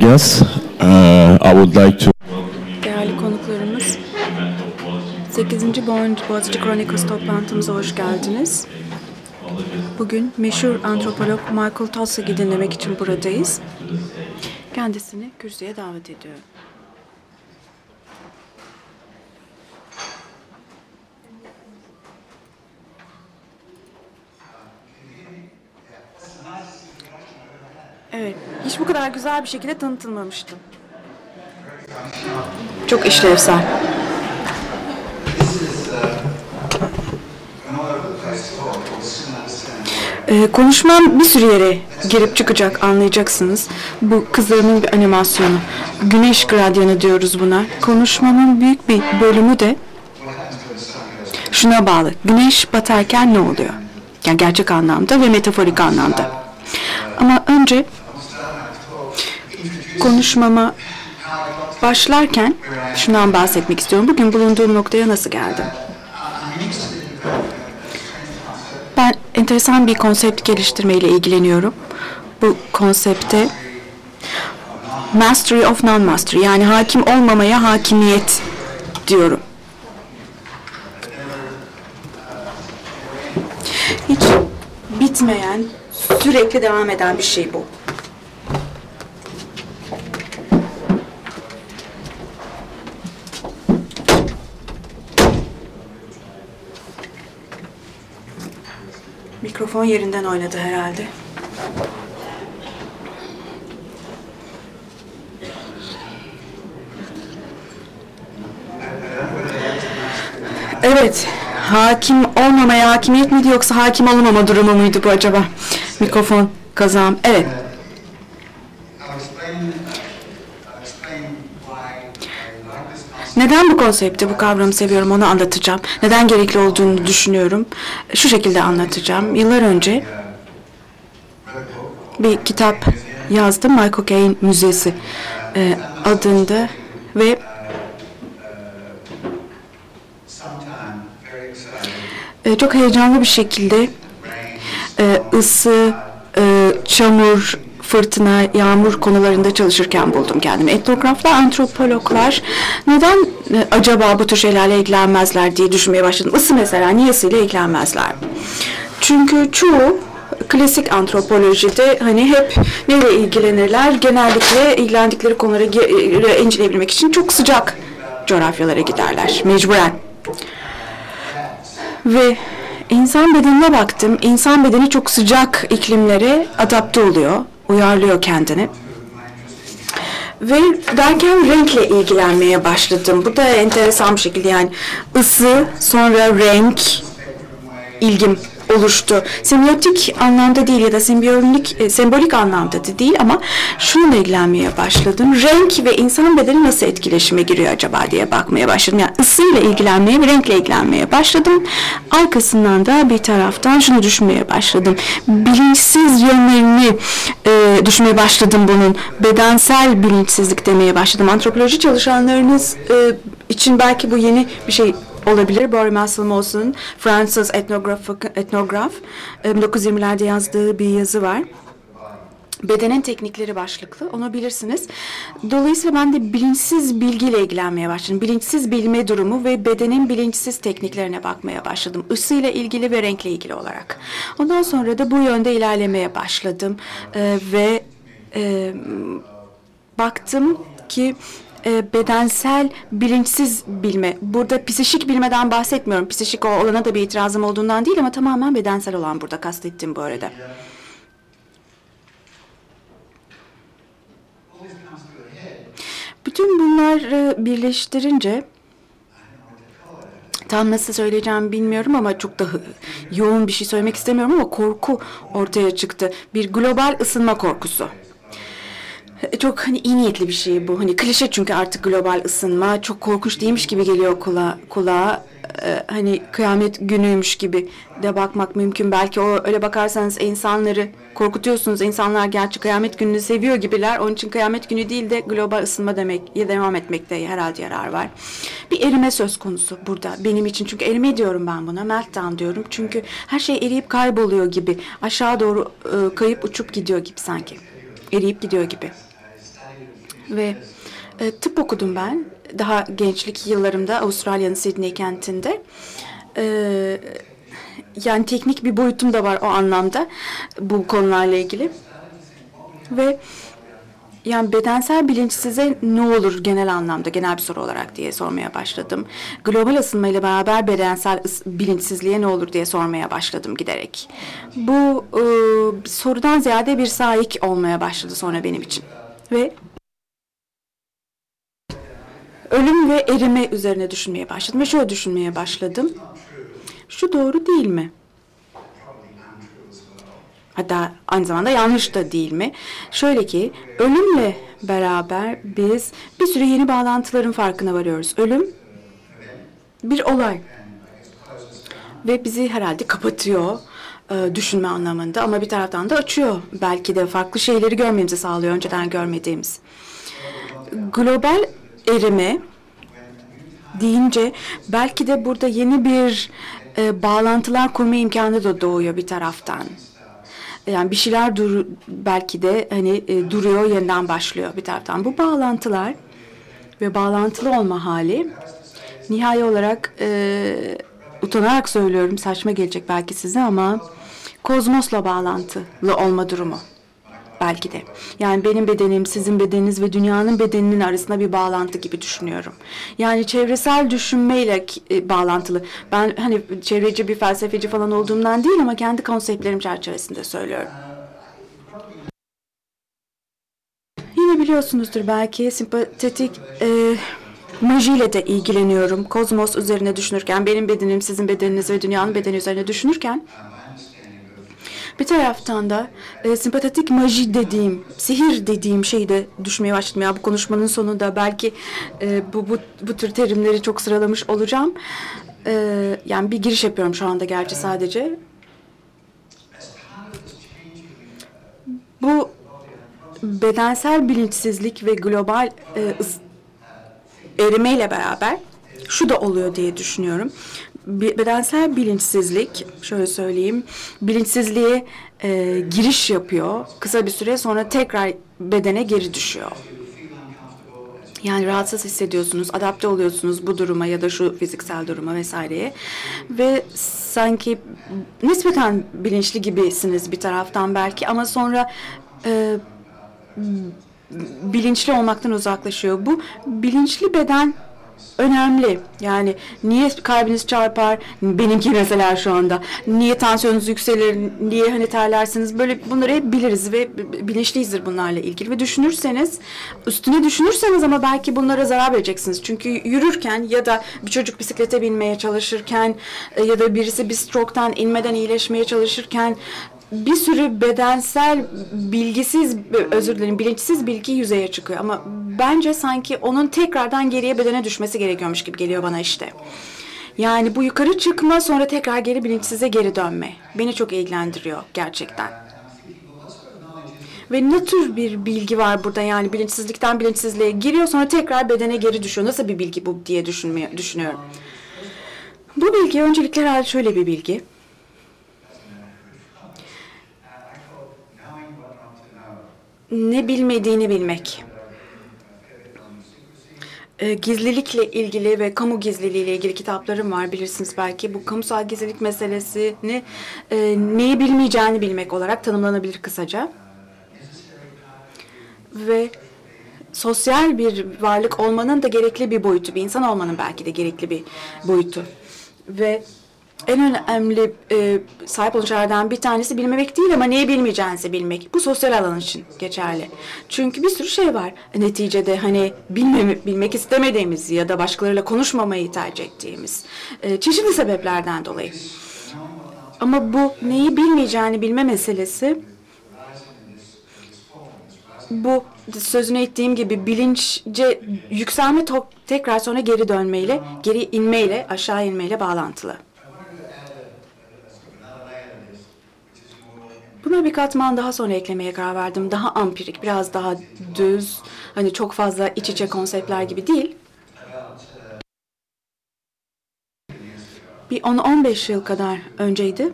guests, uh, I would like to Değerli konuklarımız, 8. Boğaziçi Chronicles toplantımıza hoş geldiniz. Bugün meşhur antropolog Michael Tossag'i dinlemek için buradayız. Kendisini kürsüye davet ediyorum. Evet, hiç bu kadar güzel bir şekilde tanıtılmamıştım. Çok işlevsel. Ee, konuşmam bir sürü yere girip çıkacak anlayacaksınız. Bu kızlarımın bir animasyonu. Güneş gradyanı diyoruz buna. Konuşmamın büyük bir bölümü de şuna bağlı. Güneş batarken ne oluyor? Yani gerçek anlamda ve metaforik anlamda. Ama önce konuşmama başlarken şundan bahsetmek istiyorum. Bugün bulunduğum noktaya nasıl geldim? Ben enteresan bir konsept geliştirmeyle ilgileniyorum. Bu konsepte mastery of non-mastery yani hakim olmamaya hakimiyet diyorum. Hiç bitmeyen, sürekli devam eden bir şey bu. Mikrofon yerinden oynadı herhalde. Evet, hakim olmamaya hakimiyet miydi yoksa hakim olamama durumu muydu bu acaba? Mikrofon kazağım. Evet. Neden bu konsepti, bu kavramı seviyorum onu anlatacağım. Neden gerekli olduğunu düşünüyorum. Şu şekilde anlatacağım. Yıllar önce bir kitap yazdım. Michael Caine Müzesi e, adında ve e, çok heyecanlı bir şekilde e, ısı, çamur, fırtına, yağmur konularında çalışırken buldum kendimi. Etnograflar, antropologlar neden e, acaba bu tür şeylerle ilgilenmezler diye düşünmeye başladım. Isı mesela niye ısıyla ilgilenmezler? Çünkü çoğu klasik antropolojide hani hep neyle ilgilenirler? Genellikle ilgilendikleri konuları ge- inceleyebilmek için çok sıcak coğrafyalara giderler mecburen. Ve insan bedenine baktım. İnsan bedeni çok sıcak iklimlere adapte oluyor, uyarlıyor kendini. Ve derken renkle ilgilenmeye başladım. Bu da enteresan bir şekilde yani ısı, sonra renk ilgim oluştu. Semiotik anlamda değil ya da sembolik, e, sembolik anlamda da değil ama şununla ilgilenmeye başladım. Renk ve insan bedeni nasıl etkileşime giriyor acaba diye bakmaya başladım. Yani ısıyla ilgilenmeye ve renkle ilgilenmeye başladım. Arkasından da bir taraftan şunu düşünmeye başladım. Bilinçsiz yönlerini e, düşünmeye başladım bunun. Bedensel bilinçsizlik demeye başladım. Antropoloji çalışanlarınız e, için belki bu yeni bir şey olabilir. Barry Musselmose'un Fransız etnograf, etnograf 1920'lerde yazdığı bir yazı var. Bedenin teknikleri başlıklı. Onu bilirsiniz. Dolayısıyla ben de bilinçsiz bilgiyle ilgilenmeye başladım. Bilinçsiz bilme durumu ve bedenin bilinçsiz tekniklerine bakmaya başladım. Isıyla ilgili ve renkle ilgili olarak. Ondan sonra da bu yönde ilerlemeye başladım. Ee, ve e, baktım ki e, bedensel bilinçsiz bilme. Burada psişik bilmeden bahsetmiyorum. Psişik olana da bir itirazım olduğundan değil ama tamamen bedensel olan burada kastettim bu arada. Bütün bunları birleştirince tam nasıl söyleyeceğim bilmiyorum ama çok da yoğun bir şey söylemek istemiyorum ama korku ortaya çıktı. Bir global ısınma korkusu. Çok hani iyi niyetli bir şey bu. Hani klişe çünkü artık global ısınma çok korkunç değilmiş gibi geliyor kula, kulağa. Ee, hani kıyamet günüymüş gibi de bakmak mümkün. Belki o öyle bakarsanız insanları korkutuyorsunuz. İnsanlar gerçi kıyamet gününü seviyor gibiler. Onun için kıyamet günü değil de global ısınma demek ya devam etmekte herhalde yarar var. Bir erime söz konusu burada benim için. Çünkü erime diyorum ben buna. Meltdown diyorum. Çünkü her şey eriyip kayboluyor gibi. Aşağı doğru e, kayıp uçup gidiyor gibi sanki. Eriyip gidiyor gibi. Ve e, tıp okudum ben. Daha gençlik yıllarımda Avustralya'nın Sydney kentinde. E, yani teknik bir boyutum da var o anlamda bu konularla ilgili. Ve yani bedensel bilinç size ne olur genel anlamda, genel bir soru olarak diye sormaya başladım. Global ısınma ile beraber bedensel bilinçsizliğe ne olur diye sormaya başladım giderek. Bu e, sorudan ziyade bir sahik olmaya başladı sonra benim için. Ve ölüm ve erime üzerine düşünmeye başladım. Ve şöyle düşünmeye başladım. Şu doğru değil mi? Hatta aynı zamanda yanlış da değil mi? Şöyle ki ölümle beraber biz bir sürü yeni bağlantıların farkına varıyoruz. Ölüm bir olay ve bizi herhalde kapatıyor e, düşünme anlamında ama bir taraftan da açıyor. Belki de farklı şeyleri görmemizi sağlıyor önceden görmediğimiz. Global erime deyince belki de burada yeni bir e, bağlantılar kurma imkanı da doğuyor bir taraftan. Yani bir şeyler dur belki de hani e, duruyor yeniden başlıyor bir taraftan. Bu bağlantılar ve bağlantılı olma hali nihai olarak e, utanarak söylüyorum saçma gelecek belki size ama kozmosla bağlantılı olma durumu belki de. Yani benim bedenim, sizin bedeniniz ve dünyanın bedeninin arasında bir bağlantı gibi düşünüyorum. Yani çevresel düşünmeyle e, bağlantılı. Ben hani çevreci bir felsefeci falan olduğumdan değil ama kendi konseptlerim çerçevesinde söylüyorum. Yine biliyorsunuzdur belki sempatetik e, majiyle de ilgileniyorum. Kozmos üzerine düşünürken, benim bedenim, sizin bedeniniz ve dünyanın bedeni üzerine düşünürken bir taraftan da e, sempatetik maji dediğim, sihir dediğim şeyi de düşmeye başladım. Ya bu konuşmanın sonunda belki e, bu, bu, bu tür terimleri çok sıralamış olacağım. E, yani bir giriş yapıyorum şu anda gerçi sadece. Bu bedensel bilinçsizlik ve global e, erimeyle beraber şu da oluyor diye düşünüyorum bedensel bilinçsizlik, şöyle söyleyeyim, bilinçsizliğe e, giriş yapıyor. Kısa bir süre sonra tekrar bedene geri düşüyor. Yani rahatsız hissediyorsunuz, adapte oluyorsunuz bu duruma ya da şu fiziksel duruma vesaireye. Ve sanki nispeten bilinçli gibisiniz bir taraftan belki ama sonra e, bilinçli olmaktan uzaklaşıyor. Bu bilinçli beden önemli. Yani niye kalbiniz çarpar? Benimki mesela şu anda. Niye tansiyonunuz yükselir? Niye hani terlersiniz? Böyle bunları hep biliriz ve bilinçliyizdir bunlarla ilgili. Ve düşünürseniz, üstüne düşünürseniz ama belki bunlara zarar vereceksiniz. Çünkü yürürken ya da bir çocuk bisiklete binmeye çalışırken e, ya da birisi bir stroke'tan inmeden iyileşmeye çalışırken bir sürü bedensel bilgisiz özür dilerim bilinçsiz bilgi yüzeye çıkıyor ama bence sanki onun tekrardan geriye bedene düşmesi gerekiyormuş gibi geliyor bana işte. Yani bu yukarı çıkma sonra tekrar geri bilinçsize geri dönme. Beni çok ilgilendiriyor gerçekten. Ve ne tür bir bilgi var burada yani bilinçsizlikten bilinçsizliğe giriyor sonra tekrar bedene geri düşüyor. Nasıl bir bilgi bu diye düşünmeye, düşünüyorum. Bu bilgi öncelikle herhalde şöyle bir bilgi. Ne bilmediğini bilmek. E, gizlilikle ilgili ve kamu gizliliğiyle ilgili kitaplarım var bilirsiniz belki. Bu kamusal gizlilik meselesini e, neyi bilmeyeceğini bilmek olarak tanımlanabilir kısaca. Ve sosyal bir varlık olmanın da gerekli bir boyutu, bir insan olmanın belki de gerekli bir boyutu. Ve en önemli e, sahip olacaklardan bir tanesi bilmemek değil ama neyi bilmeyeceğinizi bilmek. Bu sosyal alan için geçerli. Çünkü bir sürü şey var. Neticede hani bilmemi, bilmek istemediğimiz ya da başkalarıyla konuşmamayı tercih ettiğimiz e, çeşitli sebeplerden dolayı. Ama bu neyi bilmeyeceğini bilme meselesi bu sözünü ettiğim gibi bilinçce yükselme tekrar sonra geri dönmeyle, geri inmeyle, aşağı inmeyle bağlantılı. Buna bir katman daha sonra eklemeye karar verdim. Daha ampirik, biraz daha düz, hani çok fazla iç içe konseptler gibi değil. Bir 10-15 yıl kadar önceydi.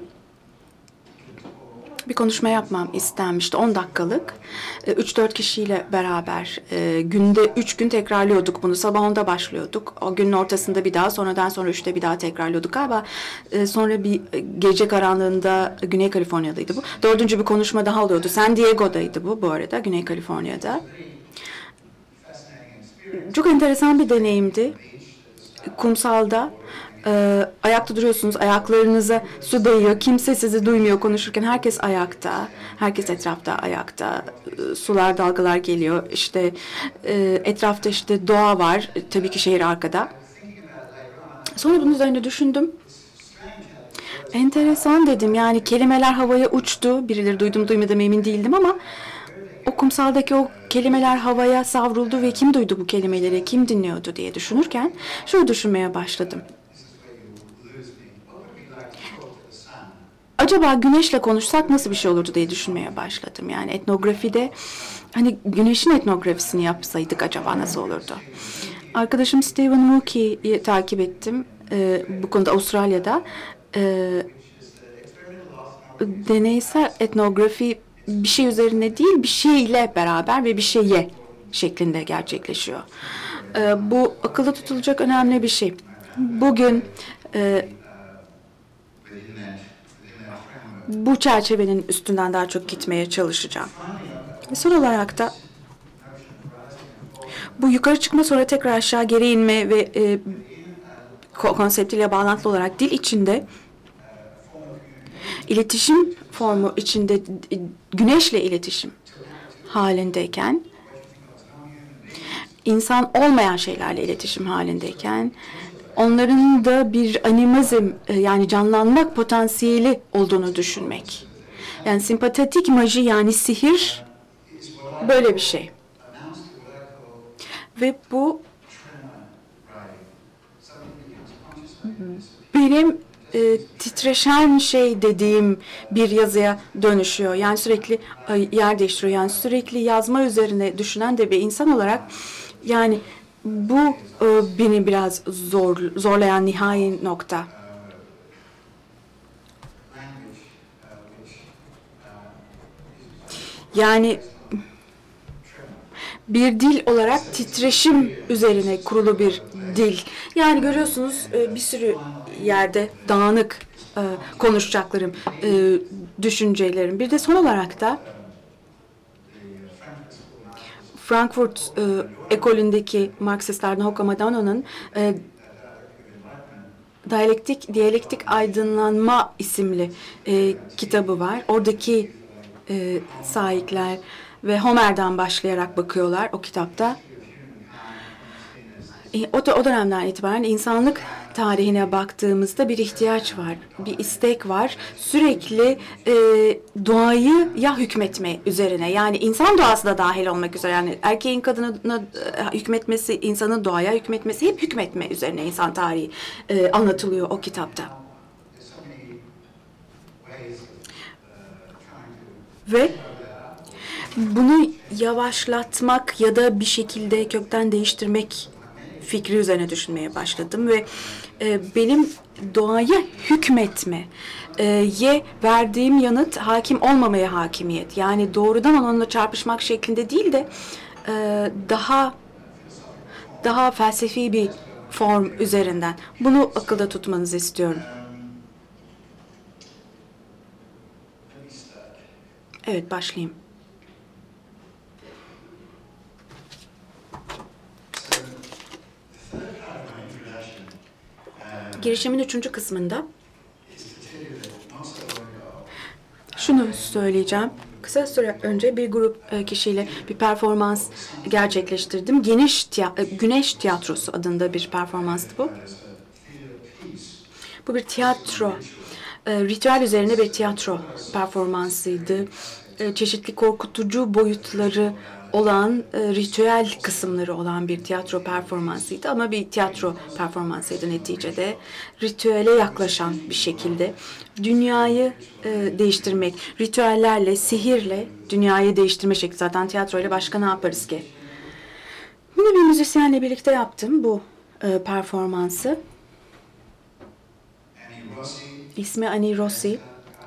Bir konuşma yapmam istenmişti. 10 dakikalık. 3-4 kişiyle beraber e, günde 3 gün tekrarlıyorduk bunu. Sabah 10'da başlıyorduk. O günün ortasında bir daha, sonradan sonra 3'te bir daha tekrarlıyorduk. Galiba e, sonra bir gece karanlığında Güney Kaliforniya'daydı bu. Dördüncü bir konuşma daha oluyordu. San Diego'daydı bu bu arada, Güney Kaliforniya'da. Çok enteresan bir deneyimdi. Kumsalda e, ayakta duruyorsunuz, ayaklarınıza su değiyor, kimse sizi duymuyor konuşurken. Herkes ayakta, herkes etrafta ayakta. E, sular, dalgalar geliyor. İşte e, etrafta işte doğa var, e, tabii ki şehir arkada. Sonra bunun üzerine düşündüm. Enteresan dedim yani kelimeler havaya uçtu. Birileri duydum duymadım emin değildim ama o kumsaldaki o kelimeler havaya savruldu ve kim duydu bu kelimeleri, kim dinliyordu diye düşünürken şunu düşünmeye başladım. Acaba güneşle konuşsak nasıl bir şey olurdu diye düşünmeye başladım. Yani etnografide hani güneşin etnografisini yapsaydık acaba nasıl olurdu? Arkadaşım Stephen Mookie'yi takip ettim. Ee, bu konuda Avustralya'da. Ee, deneysel etnografi bir şey üzerine değil bir şeyle beraber ve bir şeye şeklinde gerçekleşiyor. Ee, bu akılda tutulacak önemli bir şey. Bugün e, bu çerçevenin üstünden daha çok gitmeye çalışacağım. Ve son olarak da bu yukarı çıkma sonra tekrar aşağı geri inme ve e, konseptiyle bağlantılı olarak dil içinde iletişim formu içinde güneşle iletişim halindeyken insan olmayan şeylerle iletişim halindeyken onların da bir animizm e, yani canlanmak potansiyeli olduğunu düşünmek. Yani simpatetik maji yani sihir böyle bir şey. Ve bu benim e, titreşen şey dediğim bir yazıya dönüşüyor. Yani sürekli yer değiştiriyor. Yani sürekli yazma üzerine düşünen de bir insan olarak yani bu e, beni biraz zor zorlayan nihai nokta. Yani bir dil olarak titreşim üzerine kurulu bir dil. Yani görüyorsunuz e, bir sürü yerde dağınık e, konuşacaklarım, e, düşüncelerim. Bir de son olarak da Frankfurt e, ekolündeki Marksistlerden Hoka Madano'nun e, Diyalektik, Diyalektik Aydınlanma isimli e, kitabı var. Oradaki e, sahipler ve Homer'den başlayarak bakıyorlar o kitapta. E, o, o dönemden itibaren insanlık tarihine baktığımızda bir ihtiyaç var, bir istek var. Sürekli e, doğayı ya hükmetme üzerine yani insan doğası da dahil olmak üzere yani erkeğin kadına e, hükmetmesi, insanın doğaya hükmetmesi hep hükmetme üzerine insan tarihi e, anlatılıyor o kitapta. Ve bunu yavaşlatmak ya da bir şekilde kökten değiştirmek fikri üzerine düşünmeye başladım ve e, benim doğaya hükmetme e, ye verdiğim yanıt hakim olmamaya hakimiyet. Yani doğrudan onunla çarpışmak şeklinde değil de e, daha daha felsefi bir form üzerinden. Bunu akılda tutmanızı istiyorum. Evet başlayayım. Girişimin üçüncü kısmında şunu söyleyeceğim. Kısa süre önce bir grup e, kişiyle bir performans gerçekleştirdim. Geniş tiyatro, Güneş Tiyatrosu adında bir performanstı bu. Bu bir tiyatro, e, ritüel üzerine bir tiyatro performansıydı. E, çeşitli korkutucu boyutları olan e, ritüel kısımları olan bir tiyatro performansıydı ama bir tiyatro performansıydı neticede. Ritüele yaklaşan bir şekilde dünyayı e, değiştirmek, ritüellerle, sihirle dünyayı değiştirme şekli. Zaten tiyatroyla başka ne yaparız ki? Bunu bir müzisyenle birlikte yaptım bu e, performansı. İsmi Annie Rossi.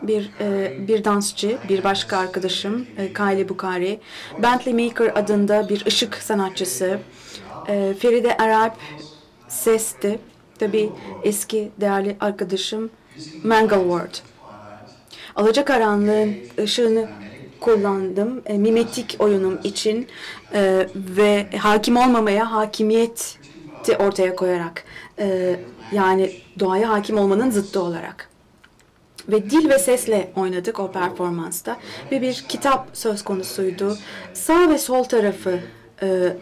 Bir e, bir dansçı, bir başka arkadaşım e, Kylie Bukari, Bentley Maker adında bir ışık sanatçısı, e, Feride Arap sesti, tabii eski değerli arkadaşım Mangal Ward. Alacakaranlığın ışığını kullandım e, mimetik oyunum için e, ve hakim olmamaya hakimiyeti ortaya koyarak e, yani doğaya hakim olmanın zıttı olarak ve dil ve sesle oynadık o performansta ve bir kitap söz konusuydu sağ ve sol tarafı e,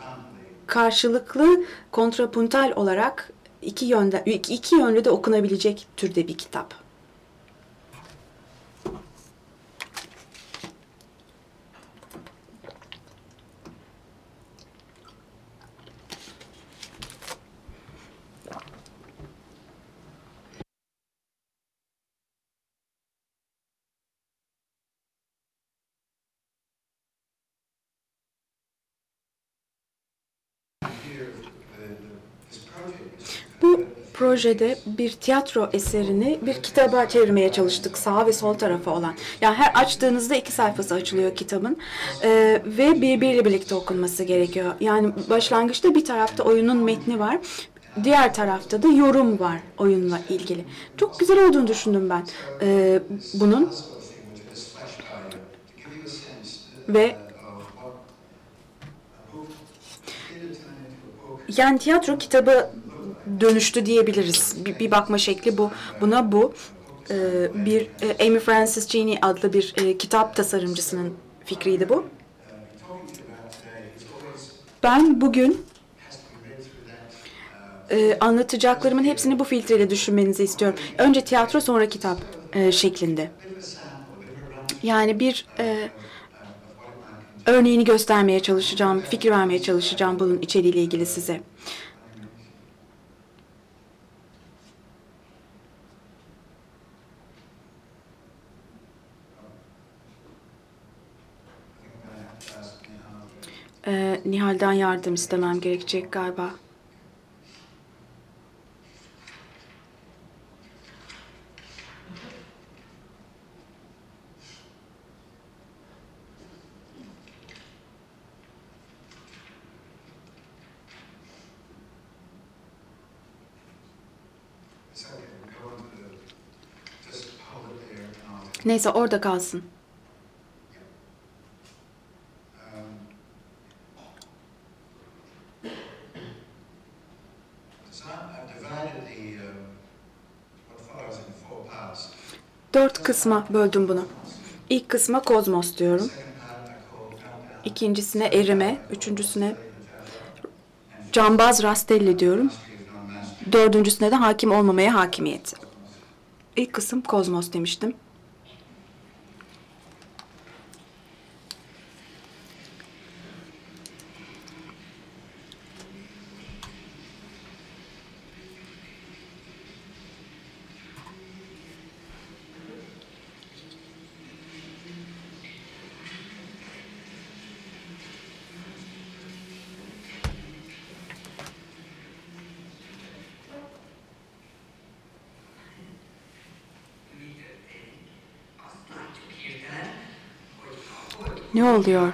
karşılıklı kontrapuntal olarak iki yönde iki, yönlü de okunabilecek türde bir kitap. Bu projede bir tiyatro eserini bir kitaba çevirmeye çalıştık sağ ve sol tarafı olan. Yani her açtığınızda iki sayfası açılıyor kitabın ee, ve birbiriyle birlikte okunması gerekiyor. Yani başlangıçta bir tarafta oyunun metni var, diğer tarafta da yorum var oyunla ilgili. Çok güzel olduğunu düşündüm ben ee, bunun ve yani tiyatro kitabı dönüştü diyebiliriz. Bir, bir bakma şekli bu. Buna bu. Ee, bir e, Amy Frances Cheney adlı bir e, kitap tasarımcısının fikriydi bu. Ben bugün e, anlatacaklarımın hepsini bu filtreyle düşünmenizi istiyorum. Önce tiyatro sonra kitap e, şeklinde. Yani bir e, örneğini göstermeye çalışacağım, fikir vermeye çalışacağım bunun içeriğiyle ilgili size. Nihal'den yardım istemem gerekecek galiba. Neyse orada kalsın. Dört kısma böldüm bunu. İlk kısma kozmos diyorum. İkincisine erime, üçüncüsüne cambaz rastelli diyorum. Dördüncüsüne de hakim olmamaya hakimiyet. İlk kısım kozmos demiştim. Oluyor?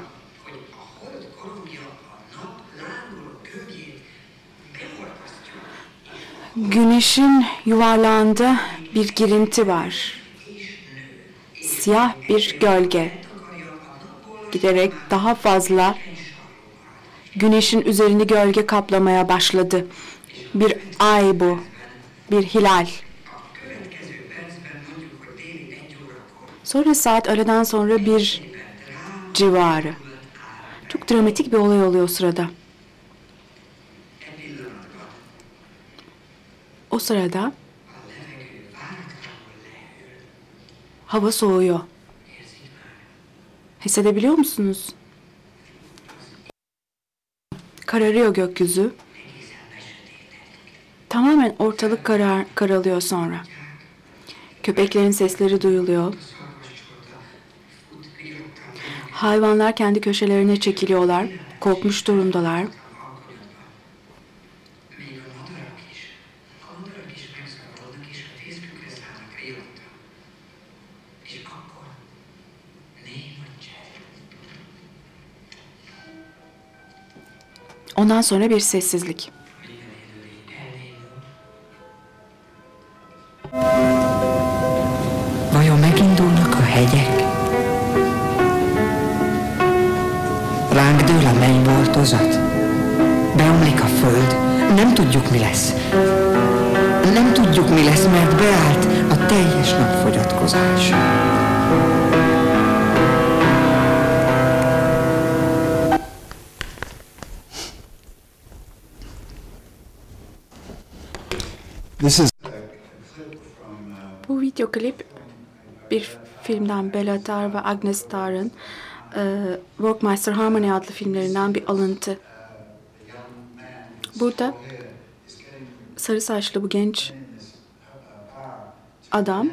Güneşin yuvarlağında bir girinti var. Siyah bir gölge. Giderek daha fazla güneşin üzerini gölge kaplamaya başladı. Bir ay bu. Bir hilal. Sonra saat öğleden sonra bir civarı. Çok dramatik bir olay oluyor o sırada. O sırada hava soğuyor. Hissedebiliyor musunuz? Kararıyor gökyüzü. Tamamen ortalık karar, karalıyor sonra. Köpeklerin sesleri duyuluyor. Hayvanlar kendi köşelerine çekiliyorlar. Korkmuş durumdalar. Ondan sonra bir sessizlik. Filmden Bela Tarr ve Agnes Tarr'ın e, Workmaster Harmony adlı filmlerinden bir alıntı. Burada sarı saçlı bu genç adam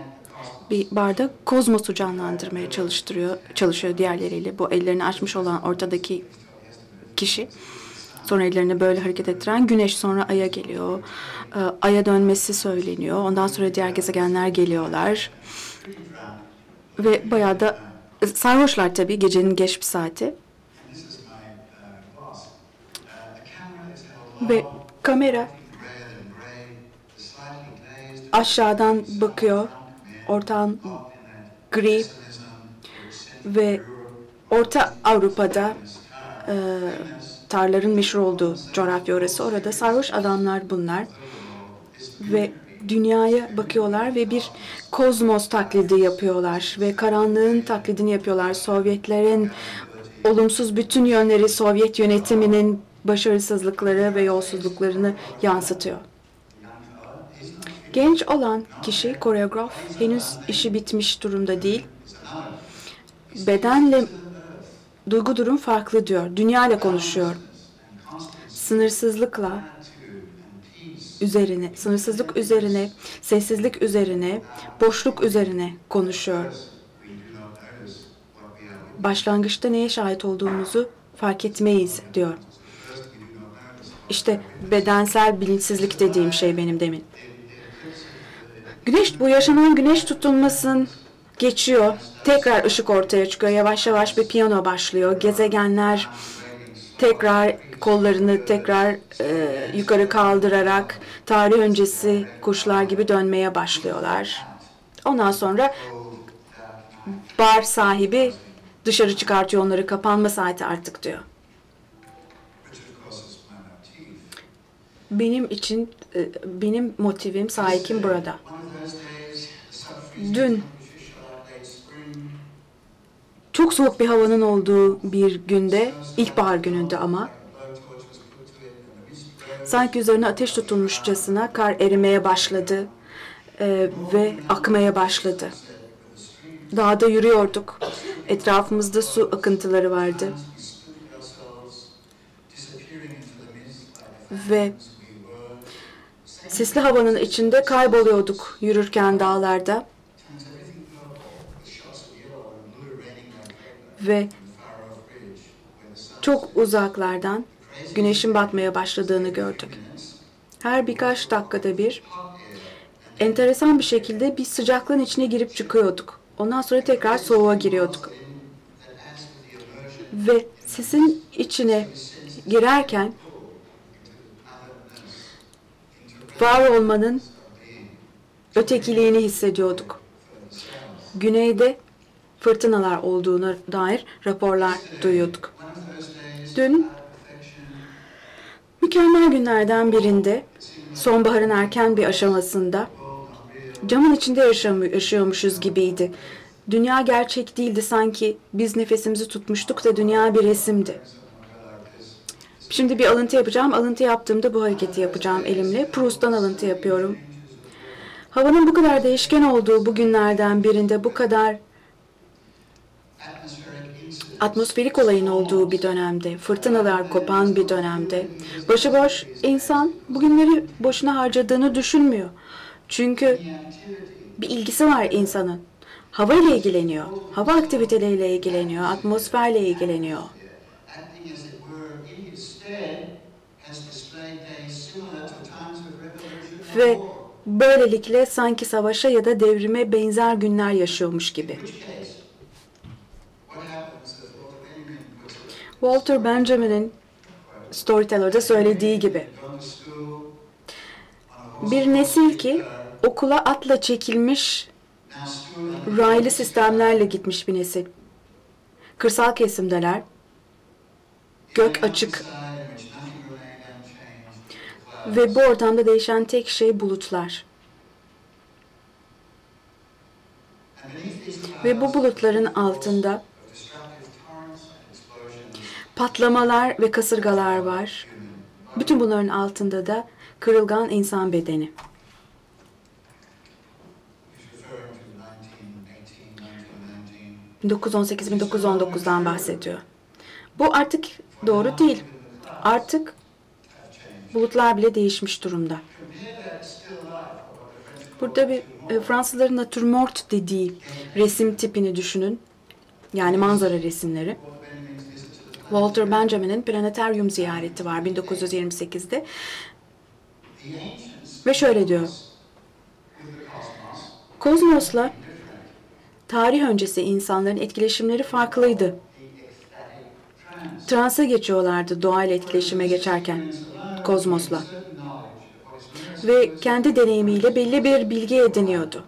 bir barda kozmosu canlandırmaya çalıştırıyor, çalışıyor diğerleriyle. Bu ellerini açmış olan ortadaki kişi. Sonra ellerini böyle hareket ettiren güneş sonra aya geliyor. Ee, aya dönmesi söyleniyor. Ondan sonra diğer gezegenler geliyorlar. Ve bayağı da e, sarhoşlar tabii gecenin geç bir saati. Ve kamera aşağıdan bakıyor. Ortağın gri ve Orta Avrupa'da e, tarların meşhur olduğu coğrafya orası. Orada sarhoş adamlar bunlar. Ve dünyaya bakıyorlar ve bir kozmos taklidi yapıyorlar. Ve karanlığın taklidini yapıyorlar. Sovyetlerin olumsuz bütün yönleri Sovyet yönetiminin başarısızlıkları ve yolsuzluklarını yansıtıyor. Genç olan kişi koreograf henüz işi bitmiş durumda değil. Bedenle duygu durum farklı diyor. Dünya ile konuşuyor. Sınırsızlıkla üzerine, sınırsızlık üzerine, sessizlik üzerine, boşluk üzerine konuşuyor. Başlangıçta neye şahit olduğumuzu fark etmeyiz diyor. İşte bedensel bilinçsizlik dediğim şey benim demin. Güneş bu yaşanan güneş tutulmasın geçiyor. Tekrar ışık ortaya çıkıyor. Yavaş yavaş bir piyano başlıyor. Gezegenler tekrar kollarını tekrar e, yukarı kaldırarak tarih öncesi kuşlar gibi dönmeye başlıyorlar. Ondan sonra bar sahibi dışarı çıkartıyor onları kapanma saati artık diyor. Benim için e, benim motivim sahikim burada. Dün çok soğuk bir havanın olduğu bir günde, ilkbahar gününde ama sanki üzerine ateş tutulmuşçasına kar erimeye başladı e, ve akmaya başladı. Dağda yürüyorduk. Etrafımızda su akıntıları vardı. Ve sisli havanın içinde kayboluyorduk yürürken dağlarda. Ve çok uzaklardan güneşin batmaya başladığını gördük. Her birkaç dakikada bir enteresan bir şekilde bir sıcaklığın içine girip çıkıyorduk. Ondan sonra tekrar soğuğa giriyorduk. Ve sisin içine girerken var olmanın ötekiliğini hissediyorduk. Güneyde fırtınalar olduğuna dair raporlar duyuyorduk. Dün mükemmel günlerden birinde sonbaharın erken bir aşamasında camın içinde yaşıyormuşuz gibiydi. Dünya gerçek değildi sanki biz nefesimizi tutmuştuk da dünya bir resimdi. Şimdi bir alıntı yapacağım. Alıntı yaptığımda bu hareketi yapacağım elimle. Proust'tan alıntı yapıyorum. Havanın bu kadar değişken olduğu bu günlerden birinde bu kadar atmosferik olayın olduğu bir dönemde, fırtınalar kopan bir dönemde, başıboş insan bugünleri boşuna harcadığını düşünmüyor. Çünkü bir ilgisi var insanın. Hava ile ilgileniyor, hava aktiviteleriyle ilgileniyor, atmosferle ilgileniyor. Ve böylelikle sanki savaşa ya da devrime benzer günler yaşıyormuş gibi. Walter Benjamin'in Storyteller'da söylediği gibi. Bir nesil ki okula atla çekilmiş raylı sistemlerle gitmiş bir nesil. Kırsal kesimdeler. Gök açık ve bu ortamda değişen tek şey bulutlar. Ve bu bulutların altında of destructive torrents and explosions, patlamalar ve kasırgalar var. Bütün bunların altında da kırılgan insan bedeni. he's referring to 1918, 1919. 1918-1919'dan bahsediyor. Bu artık doğru değil. Artık bulutlar bile değişmiş durumda. Burada bir e, Fransızların natürmort dediği resim tipini düşünün. Yani manzara resimleri. Walter Benjamin'in planetaryum ziyareti var 1928'de. Ve şöyle diyor. Kozmos'la tarih öncesi insanların etkileşimleri farklıydı. Transa geçiyorlardı doğayla etkileşime geçerken kozmosla. Ve kendi deneyimiyle belli bir bilgi ediniyordu.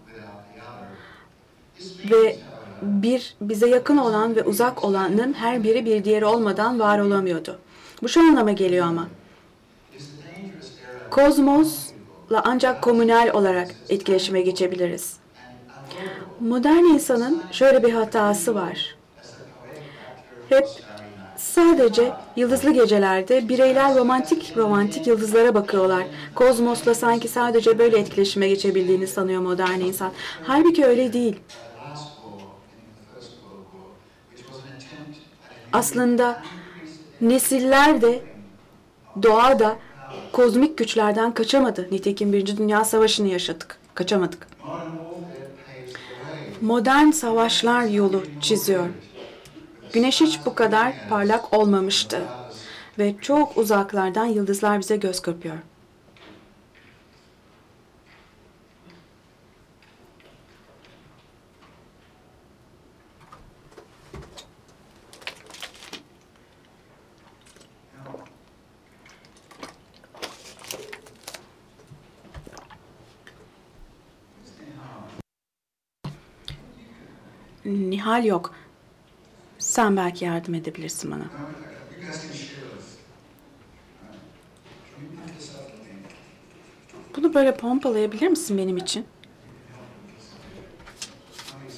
Ve bir bize yakın olan ve uzak olanın her biri bir diğeri olmadan var olamıyordu. Bu şu anlama geliyor ama. Kozmosla ancak komünel olarak etkileşime geçebiliriz. Modern insanın şöyle bir hatası var. Hep sadece yıldızlı gecelerde bireyler romantik romantik yıldızlara bakıyorlar. Kozmosla sanki sadece böyle etkileşime geçebildiğini sanıyor modern insan. Halbuki öyle değil. Aslında nesiller de doğa da kozmik güçlerden kaçamadı. Nitekim Birinci Dünya Savaşı'nı yaşadık. Kaçamadık. Modern savaşlar yolu çiziyor. Güneş hiç bu kadar parlak olmamıştı. Ve çok uzaklardan yıldızlar bize göz kırpıyor. Nihal yok. Sen belki yardım edebilirsin bana. Bunu böyle pompalayabilir misin benim için?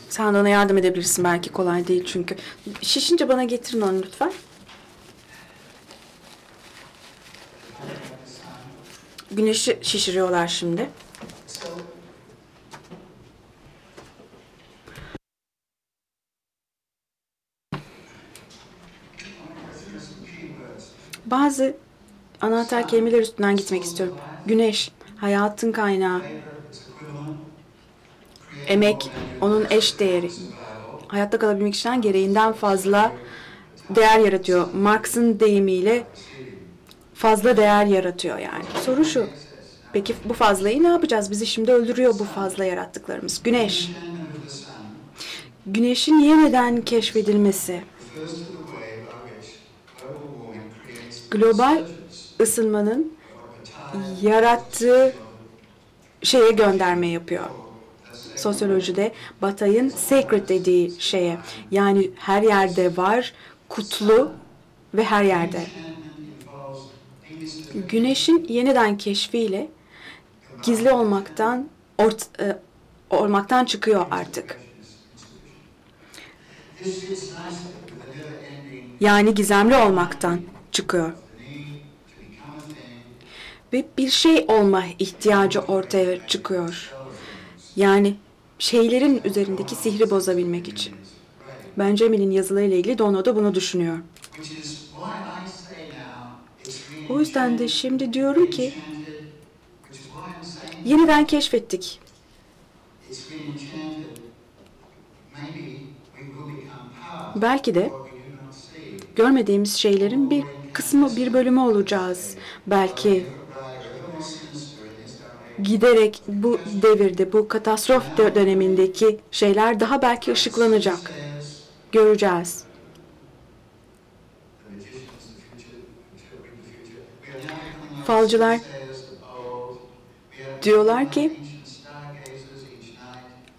Sen de ona yardım edebilirsin belki kolay değil çünkü. Şişince bana getirin onu lütfen. Güneşi şişiriyorlar şimdi. Bazı anahtar kelimeler üstünden gitmek istiyorum. Güneş, hayatın kaynağı. Emek, onun eş değeri. Hayatta kalabilmek için gereğinden fazla değer yaratıyor. Marx'ın deyimiyle fazla değer yaratıyor yani. Soru şu. Peki bu fazlayı ne yapacağız? Bizi şimdi öldürüyor bu fazla yarattıklarımız. Güneş. Güneşin yeniden keşfedilmesi. Global ısınmanın yarattığı şeye gönderme yapıyor. Sosyolojide Batay'ın sacred dediği şeye. Yani her yerde var, kutlu ve her yerde. Güneşin yeniden keşfiyle gizli olmaktan ort, e, olmaktan çıkıyor artık. Yani gizemli olmaktan çıkıyor. Ve bir şey olma ihtiyacı ortaya çıkıyor. Yani şeylerin üzerindeki sihri bozabilmek için. Benjamin'in yazılarıyla ilgili Dono da bunu düşünüyor. O yüzden de şimdi diyorum ki yeniden keşfettik. Belki de görmediğimiz şeylerin bir kısmı, bir bölümü olacağız. Belki giderek bu devirde, bu katastrof dönemindeki şeyler daha belki ışıklanacak. Göreceğiz. Falcılar diyorlar ki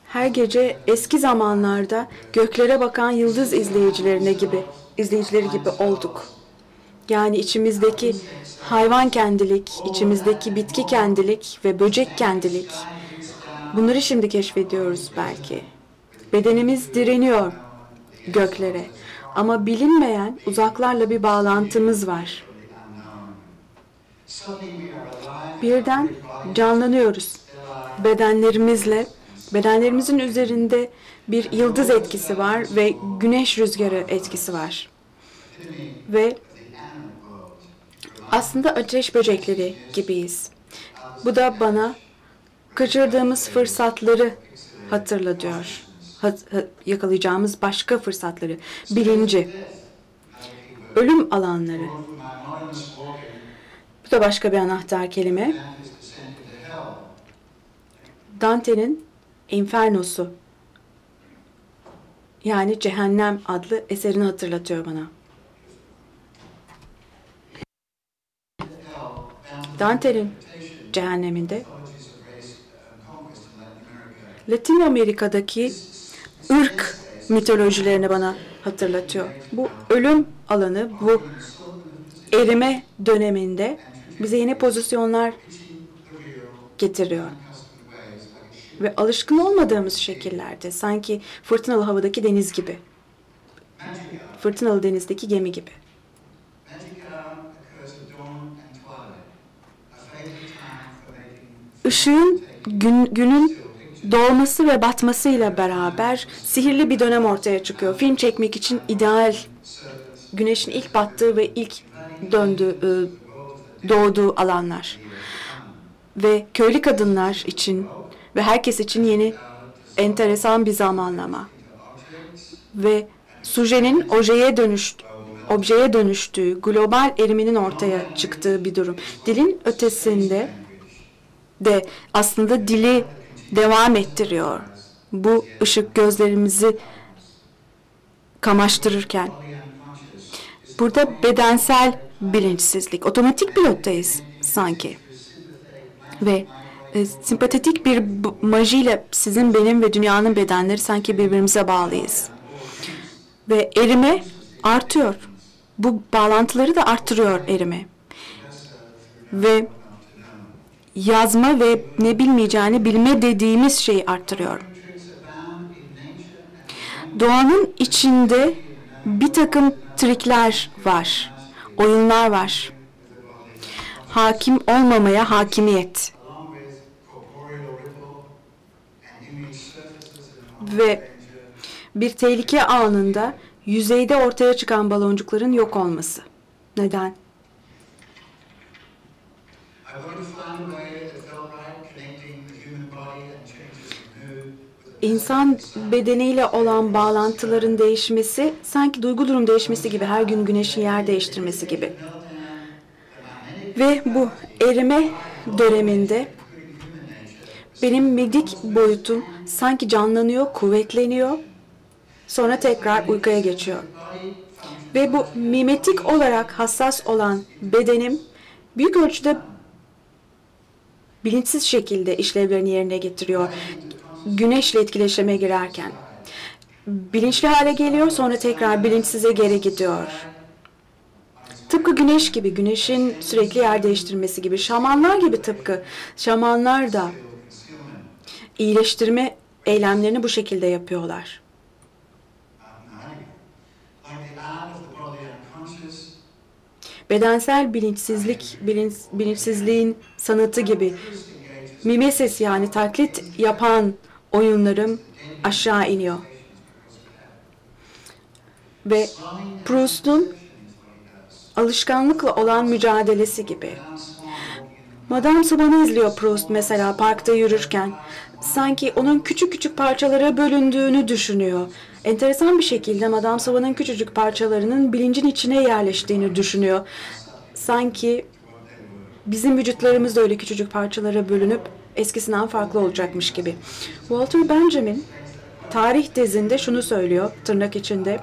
her gece eski zamanlarda göklere bakan yıldız izleyicilerine gibi izleyicileri gibi olduk. Yani içimizdeki hayvan kendilik, içimizdeki bitki kendilik ve böcek kendilik. Bunları şimdi keşfediyoruz belki. Bedenimiz direniyor göklere. Ama bilinmeyen uzaklarla bir bağlantımız var. Birden canlanıyoruz. Bedenlerimizle, bedenlerimizin üzerinde bir yıldız etkisi var ve güneş rüzgarı etkisi var. Ve aslında ateş böcekleri gibiyiz. Bu da bana kaçırdığımız fırsatları hatırlatıyor. Hat- ha- yakalayacağımız başka fırsatları, bilinci, ölüm alanları. Bu da başka bir anahtar kelime. Dante'nin Inferno'su yani Cehennem adlı eserini hatırlatıyor bana. Dante'nin cehenneminde Latin Amerika'daki ırk mitolojilerini bana hatırlatıyor. Bu ölüm alanı, bu erime döneminde bize yeni pozisyonlar getiriyor. Ve alışkın olmadığımız şekillerde, sanki fırtınalı havadaki deniz gibi, fırtınalı denizdeki gemi gibi. Işığın gün, günün doğması ve batmasıyla beraber sihirli bir dönem ortaya çıkıyor. Film çekmek için ideal güneşin ilk battığı ve ilk döndüğü, e, doğduğu alanlar. Ve köylü kadınlar için ve herkes için yeni enteresan bir zamanlama. Ve sujenin ojeye dönüş, objeye dönüştüğü, global eriminin ortaya çıktığı bir durum. Dilin ötesinde de aslında dili devam ettiriyor. Bu ışık gözlerimizi kamaştırırken. Burada bedensel bilinçsizlik, otomatik pilottayız sanki. Ve e, sempatetik bir majiyle sizin, benim ve dünyanın bedenleri sanki birbirimize bağlıyız. Ve erime artıyor. Bu bağlantıları da arttırıyor erime. Ve yazma ve ne bilmeyeceğini bilme dediğimiz şeyi arttırıyor. Doğanın içinde bir takım trikler var, oyunlar var. Hakim olmamaya hakimiyet. Ve bir tehlike anında yüzeyde ortaya çıkan baloncukların yok olması. Neden? İnsan bedeniyle olan bağlantıların değişmesi sanki duygu durum değişmesi gibi her gün güneşin yer değiştirmesi gibi. Ve bu erime döneminde benim midik boyutum sanki canlanıyor, kuvvetleniyor. Sonra tekrar uykuya geçiyor. Ve bu mimetik olarak hassas olan bedenim büyük ölçüde bilinçsiz şekilde işlevlerini yerine getiriyor. Güneşle etkileşime girerken. Bilinçli hale geliyor sonra tekrar bilinçsize geri gidiyor. Tıpkı güneş gibi, güneşin sürekli yer değiştirmesi gibi, şamanlar gibi tıpkı. Şamanlar da iyileştirme eylemlerini bu şekilde yapıyorlar. like the art of the body unconscious, Bedensel bilinçsizlik, bilinç, bilinçsizliğin sanatı gibi. Mimesis yani taklit yapan oyunlarım aşağı iniyor. Ve Proust'un alışkanlıkla olan mücadelesi gibi. Madame Saban'ı izliyor Proust mesela parkta yürürken. Sanki onun küçük küçük parçalara bölündüğünü düşünüyor. Enteresan bir şekilde Madame Saban'ın küçücük parçalarının bilincin içine yerleştiğini düşünüyor. Sanki bizim vücutlarımız da öyle küçücük parçalara bölünüp eskisinden farklı olacakmış gibi. Walter Benjamin tarih tezinde şunu söylüyor tırnak içinde.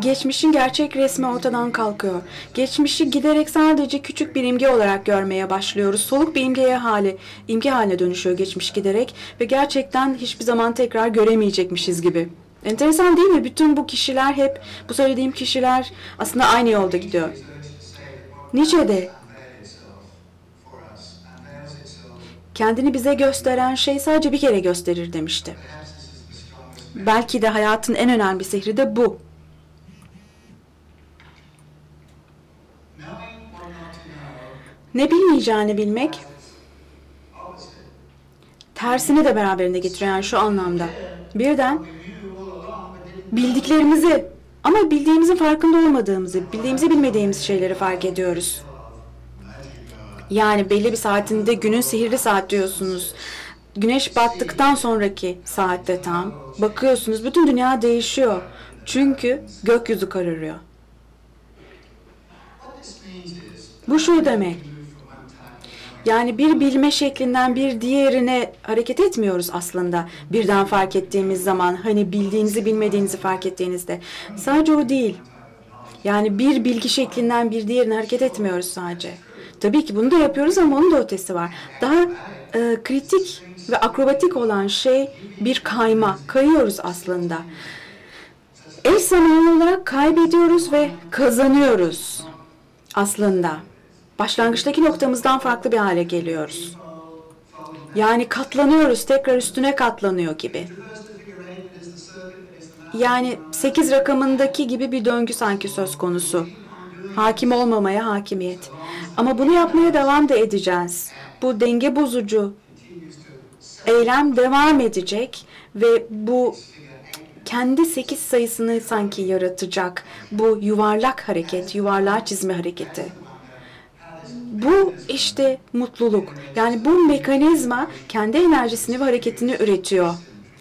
Geçmişin gerçek resmi ortadan kalkıyor. Geçmişi giderek sadece küçük bir imge olarak görmeye başlıyoruz. Soluk bir imgeye hali, imge haline dönüşüyor geçmiş giderek ve gerçekten hiçbir zaman tekrar göremeyecekmişiz gibi. Enteresan değil mi? Bütün bu kişiler hep, bu söylediğim kişiler aslında aynı yolda gidiyor. Nietzsche de kendini bize gösteren şey sadece bir kere gösterir demişti. Belki de hayatın en önemli sihri de bu. Ne bilmeyeceğini bilmek tersini de beraberinde getiriyor yani şu anlamda. Birden bildiklerimizi ama bildiğimizin farkında olmadığımızı, bildiğimizi bilmediğimiz şeyleri fark ediyoruz. Yani belli bir saatinde günün sihirli saat diyorsunuz. Güneş battıktan sonraki saatte tam bakıyorsunuz bütün dünya değişiyor. Çünkü gökyüzü kararıyor. Bu şu demek. Yani bir bilme şeklinden bir diğerine hareket etmiyoruz aslında. Birden fark ettiğimiz zaman hani bildiğinizi bilmediğinizi fark ettiğinizde. Sadece o değil. Yani bir bilgi şeklinden bir diğerine hareket etmiyoruz sadece. Tabii ki bunu da yapıyoruz ama onun da ötesi var. Daha e, kritik ve akrobatik olan şey bir kayma. Kayıyoruz aslında. Eş zamanlı olarak kaybediyoruz ve kazanıyoruz aslında. Başlangıçtaki noktamızdan farklı bir hale geliyoruz. Yani katlanıyoruz, tekrar üstüne katlanıyor gibi. Yani 8 rakamındaki gibi bir döngü sanki söz konusu. Hakim olmamaya hakimiyet. Ama bunu yapmaya devam da edeceğiz. Bu denge bozucu eylem devam edecek ve bu kendi 8 sayısını sanki yaratacak. Bu yuvarlak hareket, yuvarlağı çizme hareketi. Bu işte mutluluk. Yani bu mekanizma kendi enerjisini ve hareketini üretiyor.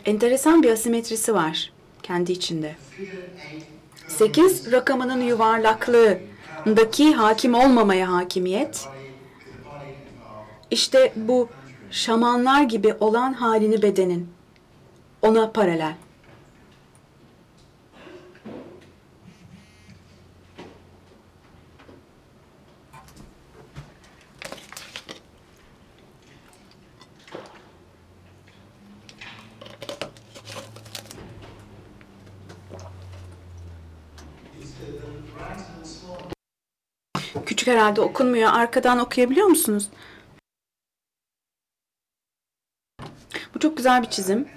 Enteresan bir asimetrisi var kendi içinde. 8 rakamının yuvarlaklığındaki hakim olmamaya hakimiyet. İşte bu şamanlar gibi olan halini bedenin. Ona paralel. Küçük herhalde okunmuyor. Arkadan okuyabiliyor musunuz? Bu çok güzel bir çizim.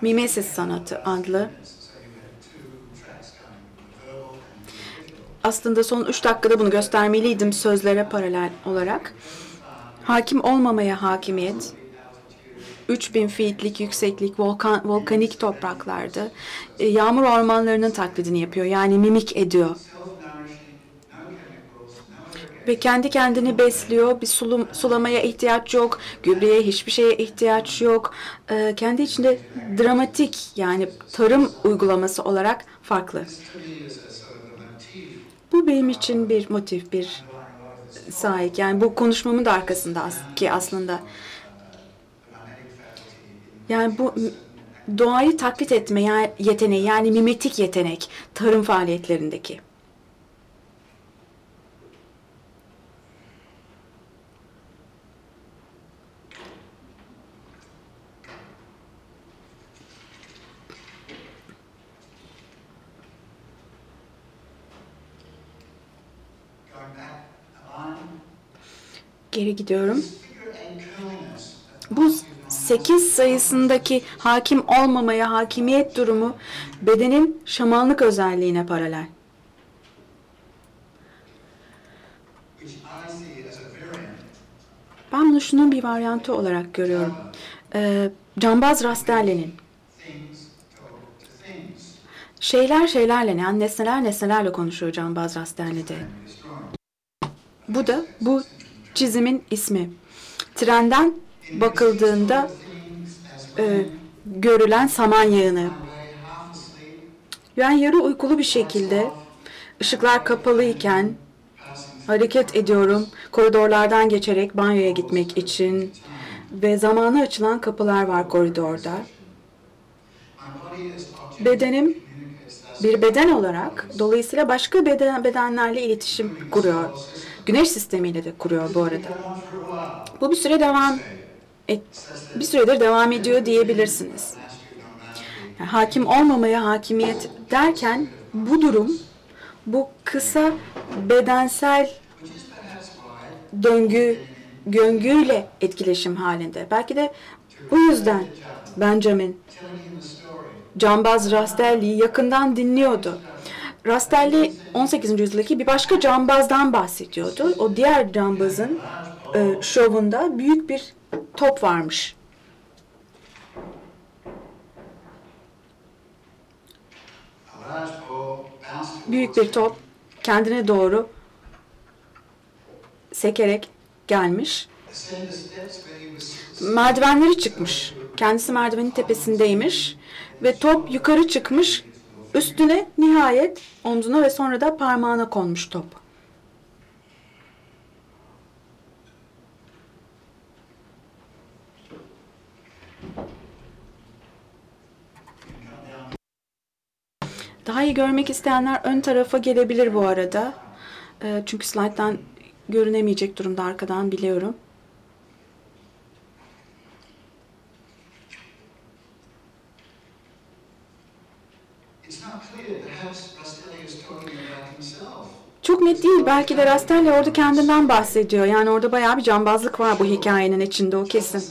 Mimesis sanatı adlı. Aslında son 3 dakikada bunu göstermeliydim sözlere paralel olarak. Hakim olmamaya hakimiyet. 3000 feetlik yükseklik volkan, volkanik topraklarda e, yağmur ormanlarının taklidini yapıyor. Yani mimik ediyor ve kendi kendini besliyor. Bir sulum, sulamaya ihtiyaç yok, gübreye hiçbir şeye ihtiyaç yok. Ee, kendi içinde dramatik yani tarım uygulaması olarak farklı. Bu benim için bir motif, bir sahip. Yani bu konuşmamın da arkasında ki aslında. Yani bu doğayı taklit etme yeteneği yani mimetik yetenek tarım faaliyetlerindeki. Geri gidiyorum. Bu 8 sayısındaki hakim olmamaya hakimiyet durumu bedenin şamanlık özelliğine paralel. Ben bunu şunun bir varyantı olarak görüyorum. Ee, Cambaz Rastelli'nin şeyler şeylerle yani nesneler nesnelerle konuşuyor Cambaz Rastelli'de. Bu da bu çizimin ismi. Trenden bakıldığında e, görülen saman yağını. Yani yarı uykulu bir şekilde ışıklar kapalı iken hareket ediyorum. Koridorlardan geçerek banyoya gitmek için ve zamanı açılan kapılar var koridorda. Bedenim bir beden olarak dolayısıyla başka beden, bedenlerle iletişim kuruyor. Güneş sistemiyle de kuruyor bu arada. Bu bir süre devam et, bir süredir devam ediyor diyebilirsiniz. Yani hakim olmamaya hakimiyet derken bu durum bu kısa bedensel döngü döngüyle etkileşim halinde. Belki de bu yüzden Benjamin Cambaz Rastelli'yi yakından dinliyordu. Rastelli 18. yüzyıldaki bir başka cambazdan bahsediyordu. O diğer cambazın e, şovunda büyük bir top varmış. Büyük bir top kendine doğru sekerek gelmiş. Merdivenleri çıkmış. Kendisi merdivenin tepesindeymiş ve top yukarı çıkmış. Üstüne nihayet omzuna ve sonra da parmağına konmuş top. Daha iyi görmek isteyenler ön tarafa gelebilir bu arada. Ee, Çünkü slayttan görünemeyecek durumda arkadan biliyorum. Çok net değil. Belki de Rastelli orada kendinden bahsediyor. Yani orada bayağı bir cambazlık var bu hikayenin içinde o kesin.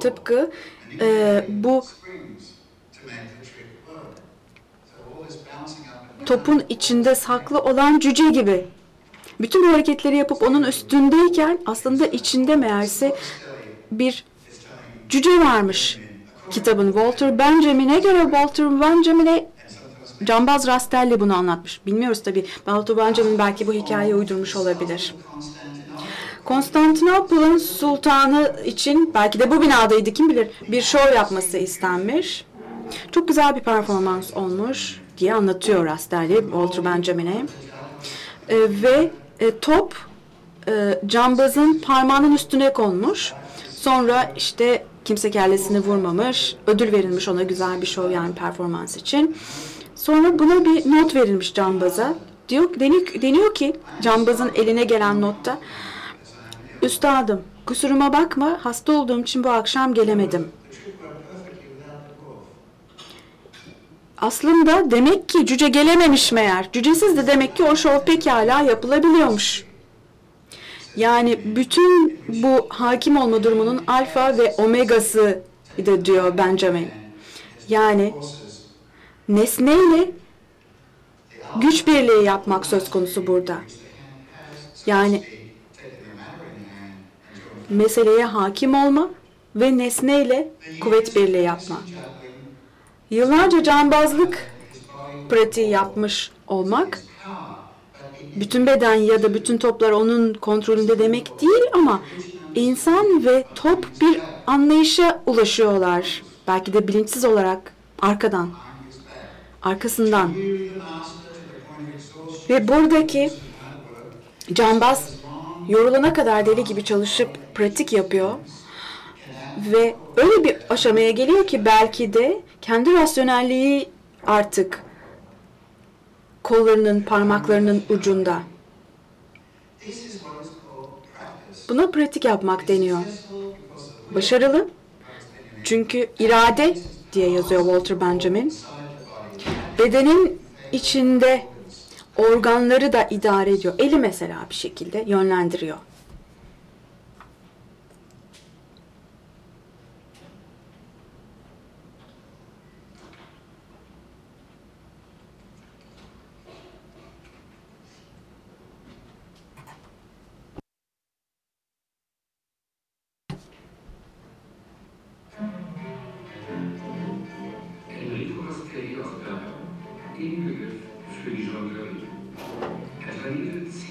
Tıpkı e, bu topun içinde saklı olan cüce gibi. Bütün hareketleri yapıp onun üstündeyken aslında içinde meğerse bir cüce varmış kitabın. Walter Benjamin'e göre Walter Benjamin'e Cambaz Rastelli bunu anlatmış. Bilmiyoruz tabii. Walter Benjamin belki bu hikayeyi uydurmuş olabilir. Konstantinopol'un sultanı için belki de bu binadaydı kim bilir bir şov yapması istenmiş. Çok güzel bir performans olmuş diye anlatıyor Rastelli Walter Benjamin'e. Ee, ve e, top e, cambazın parmağının üstüne konmuş. Sonra işte kimse kellesini vurmamış. Ödül verilmiş ona güzel bir şov yani performans için. Sonra buna bir not verilmiş cambaza. Diyor, deniyor, deniyor ki cambazın eline gelen notta Üstadım kusuruma bakma hasta olduğum için bu akşam gelemedim. Aslında demek ki cüce gelememiş meğer. Cücesiz de demek ki o şov pekala yapılabiliyormuş. Yani bütün bu hakim olma durumunun alfa ve omegası diyor Benjamin. Yani nesneyle güç birliği yapmak söz konusu burada. Yani meseleye hakim olma ve nesneyle kuvvet birliği yapma. Yıllarca cambazlık pratiği yapmış olmak bütün beden ya da bütün toplar onun kontrolünde demek değil ama insan ve top bir anlayışa ulaşıyorlar. Belki de bilinçsiz olarak arkadan, arkasından. Ve buradaki cambaz yorulana kadar deli gibi çalışıp pratik yapıyor. Ve öyle bir aşamaya geliyor ki belki de kendi rasyonelliği artık kollarının, parmaklarının ucunda. Buna pratik yapmak deniyor. Başarılı. Çünkü irade diye yazıyor Walter Benjamin. Bedenin içinde organları da idare ediyor. Eli mesela bir şekilde yönlendiriyor.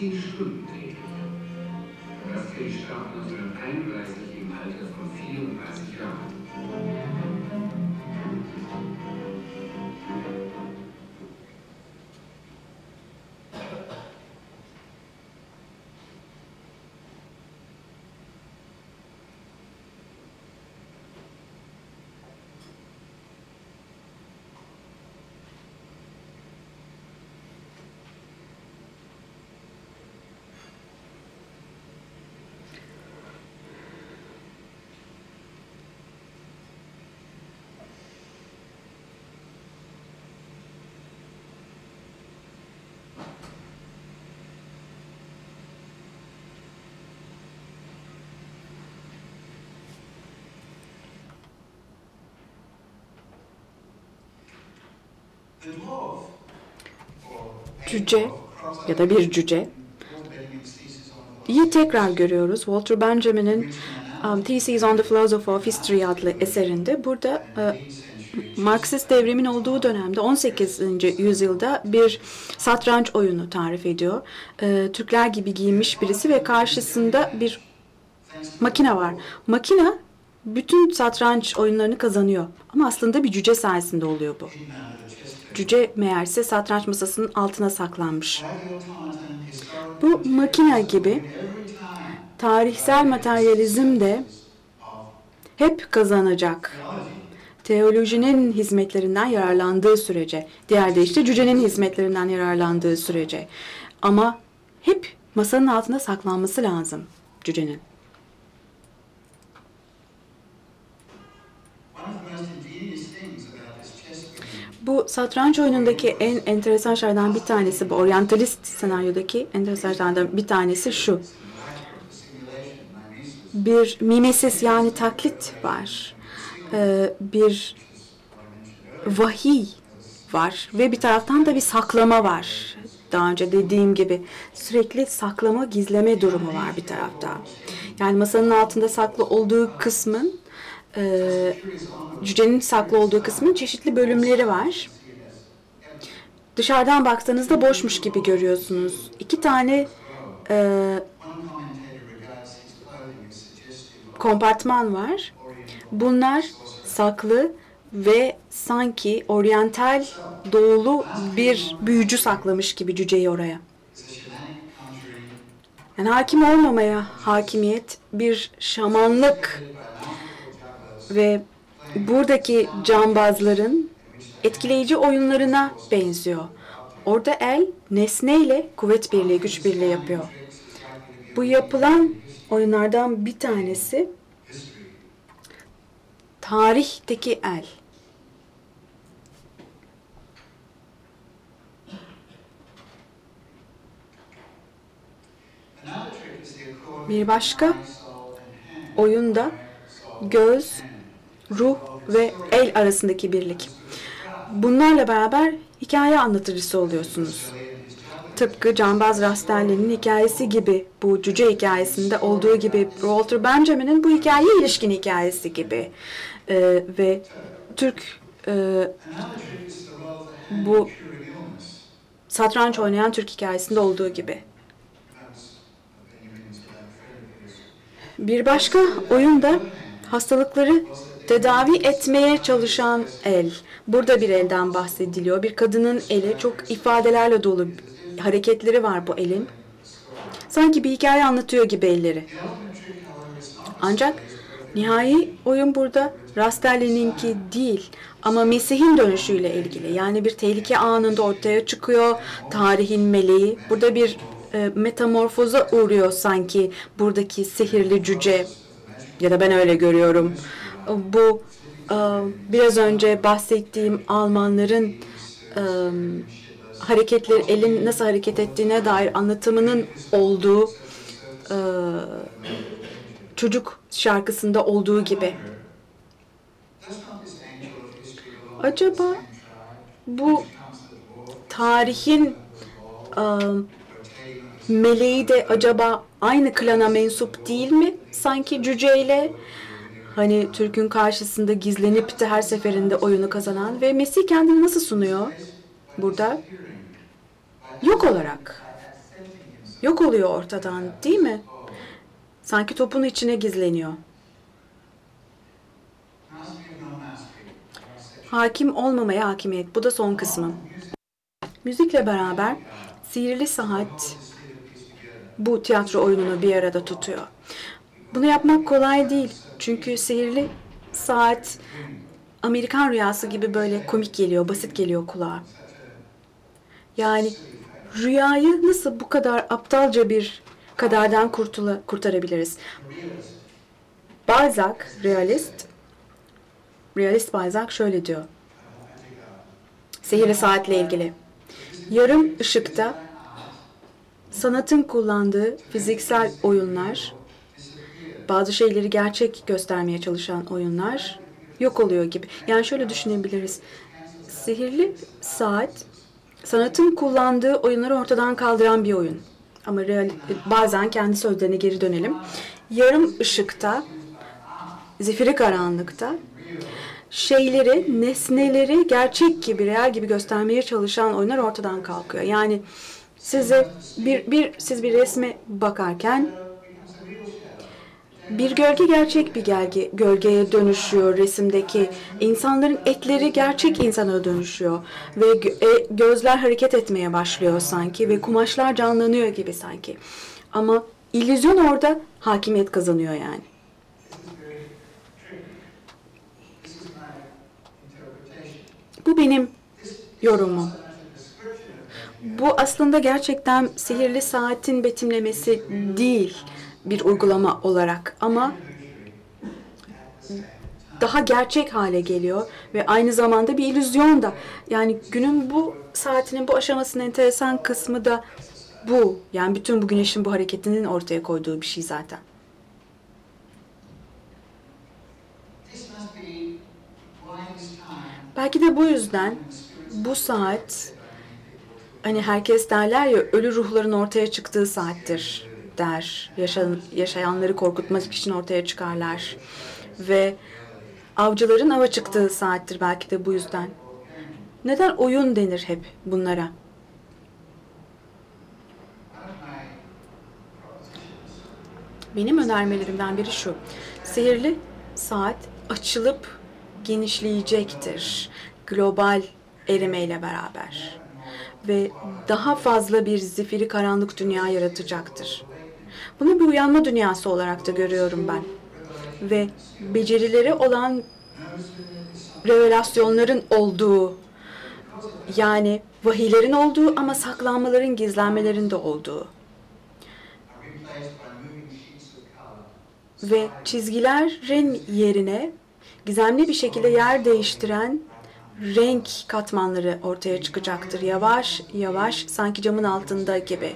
English group. Cüce ya da bir cüce. İyi tekrar görüyoruz. Walter Benjamin'in um, Theses on the Philosophy of History adlı eserinde burada e, Marksist devrimin olduğu dönemde 18. yüzyılda bir satranç oyunu tarif ediyor. E, Türkler gibi giyinmiş birisi ve karşısında bir makine var. Makine bütün satranç oyunlarını kazanıyor. Ama aslında bir cüce sayesinde oluyor bu. Cüce meğerse satranç masasının altına saklanmış. Bu makine gibi tarihsel materyalizm de hep kazanacak. Teolojinin hizmetlerinden yararlandığı sürece, diğer de işte cücenin hizmetlerinden yararlandığı sürece. Ama hep masanın altında saklanması lazım cücenin. Bu satranç oyunundaki en enteresan şeylerden bir tanesi, bu oryantalist senaryodaki enteresan şeylerden bir tanesi şu. Bir mimesis yani taklit var. Ee, bir vahiy var ve bir taraftan da bir saklama var. Daha önce dediğim gibi sürekli saklama, gizleme durumu var bir tarafta. Yani masanın altında saklı olduğu kısmın e, cücenin saklı olduğu kısmın çeşitli bölümleri var. Dışarıdan baktığınızda boşmuş gibi görüyorsunuz. İki tane e, kompartman var. Bunlar saklı ve sanki oryantal doğulu bir büyücü saklamış gibi cüceyi oraya. Yani hakim olmamaya hakimiyet bir şamanlık ve buradaki cambazların etkileyici oyunlarına benziyor. Orada el nesneyle kuvvet birliği, güç birliği yapıyor. Bu yapılan oyunlardan bir tanesi tarihteki el. Bir başka oyunda göz, ruh ve el arasındaki birlik. Bunlarla beraber hikaye anlatıcısı oluyorsunuz. Tıpkı Cambaz Rastelli'nin hikayesi gibi, bu cüce hikayesinde olduğu gibi, Walter Benjamin'in bu hikayeye ilişkin hikayesi gibi. Ee, ve Türk e, bu satranç oynayan Türk hikayesinde olduğu gibi. Bir başka oyunda hastalıkları tedavi etmeye çalışan el. Burada bir elden bahsediliyor. Bir kadının eli çok ifadelerle dolu hareketleri var bu elin. Sanki bir hikaye anlatıyor gibi elleri. Ancak nihai oyun burada Rastelli'ninki değil ama Mesih'in dönüşüyle ilgili. Yani bir tehlike anında ortaya çıkıyor. Tarihin meleği. Burada bir e, metamorfoza uğruyor sanki buradaki sihirli cüce. Ya da ben öyle görüyorum. Bu e, biraz önce bahsettiğim Almanların e, hareketleri, elin nasıl hareket ettiğine dair anlatımının olduğu e, çocuk şarkısında olduğu gibi. Acaba bu tarihin meleği de acaba aynı klana mensup değil mi? Sanki cüceyle hani Türk'ün karşısında gizlenip de her seferinde oyunu kazanan ve Mesih kendini nasıl sunuyor burada? Yok olarak. Yok oluyor ortadan değil mi? Sanki topun içine gizleniyor. Hakim olmamaya hakimiyet. Bu da son kısmı. Müzikle beraber Sihirli Saat bu tiyatro oyununu bir arada tutuyor. Bunu yapmak kolay değil. Çünkü Sihirli Saat Amerikan rüyası gibi böyle komik geliyor, basit geliyor kulağa. Yani rüyayı nasıl bu kadar aptalca bir kaderden kurtula, kurtarabiliriz? Balzac, realist, realist Balzac şöyle diyor. Sihirli saatle ilgili. Yarım ışıkta sanatın kullandığı fiziksel oyunlar, bazı şeyleri gerçek göstermeye çalışan oyunlar yok oluyor gibi. Yani şöyle düşünebiliriz. Sihirli saat sanatın kullandığı oyunları ortadan kaldıran bir oyun. Ama real, bazen kendi sözlerine geri dönelim. Yarım ışıkta, zifiri karanlıkta şeyleri, nesneleri gerçek gibi, real gibi göstermeye çalışan oyunlar ortadan kalkıyor. Yani size bir, bir siz bir resme bakarken bir gölge gerçek bir gölge, gölgeye dönüşüyor resimdeki. insanların etleri gerçek insana dönüşüyor. Ve e, gözler hareket etmeye başlıyor sanki ve kumaşlar canlanıyor gibi sanki. Ama illüzyon orada hakimiyet kazanıyor yani. Bu benim yorumum. Bu aslında gerçekten sihirli saatin betimlemesi değil bir uygulama olarak ama daha gerçek hale geliyor ve aynı zamanda bir illüzyon da. Yani günün bu saatinin bu aşamasının enteresan kısmı da bu. Yani bütün bu güneşin bu hareketinin ortaya koyduğu bir şey zaten. Belki de bu yüzden bu saat hani herkes derler ya ölü ruhların ortaya çıktığı saattir der. Yaşayan, yaşayanları korkutmak için ortaya çıkarlar. Ve avcıların ava çıktığı saattir belki de bu yüzden. Neden oyun denir hep bunlara? Benim önermelerimden biri şu. Sihirli saat açılıp genişleyecektir. Global erimeyle beraber. Ve daha fazla bir zifiri karanlık dünya yaratacaktır. Bunu bir uyanma dünyası olarak da görüyorum ben. Ve becerileri olan revelasyonların olduğu, yani vahiylerin olduğu ama saklanmaların, gizlenmelerin de olduğu. ve çizgilerin yerine gizemli bir şekilde yer değiştiren renk katmanları ortaya çıkacaktır. Yavaş yavaş sanki camın altında gibi.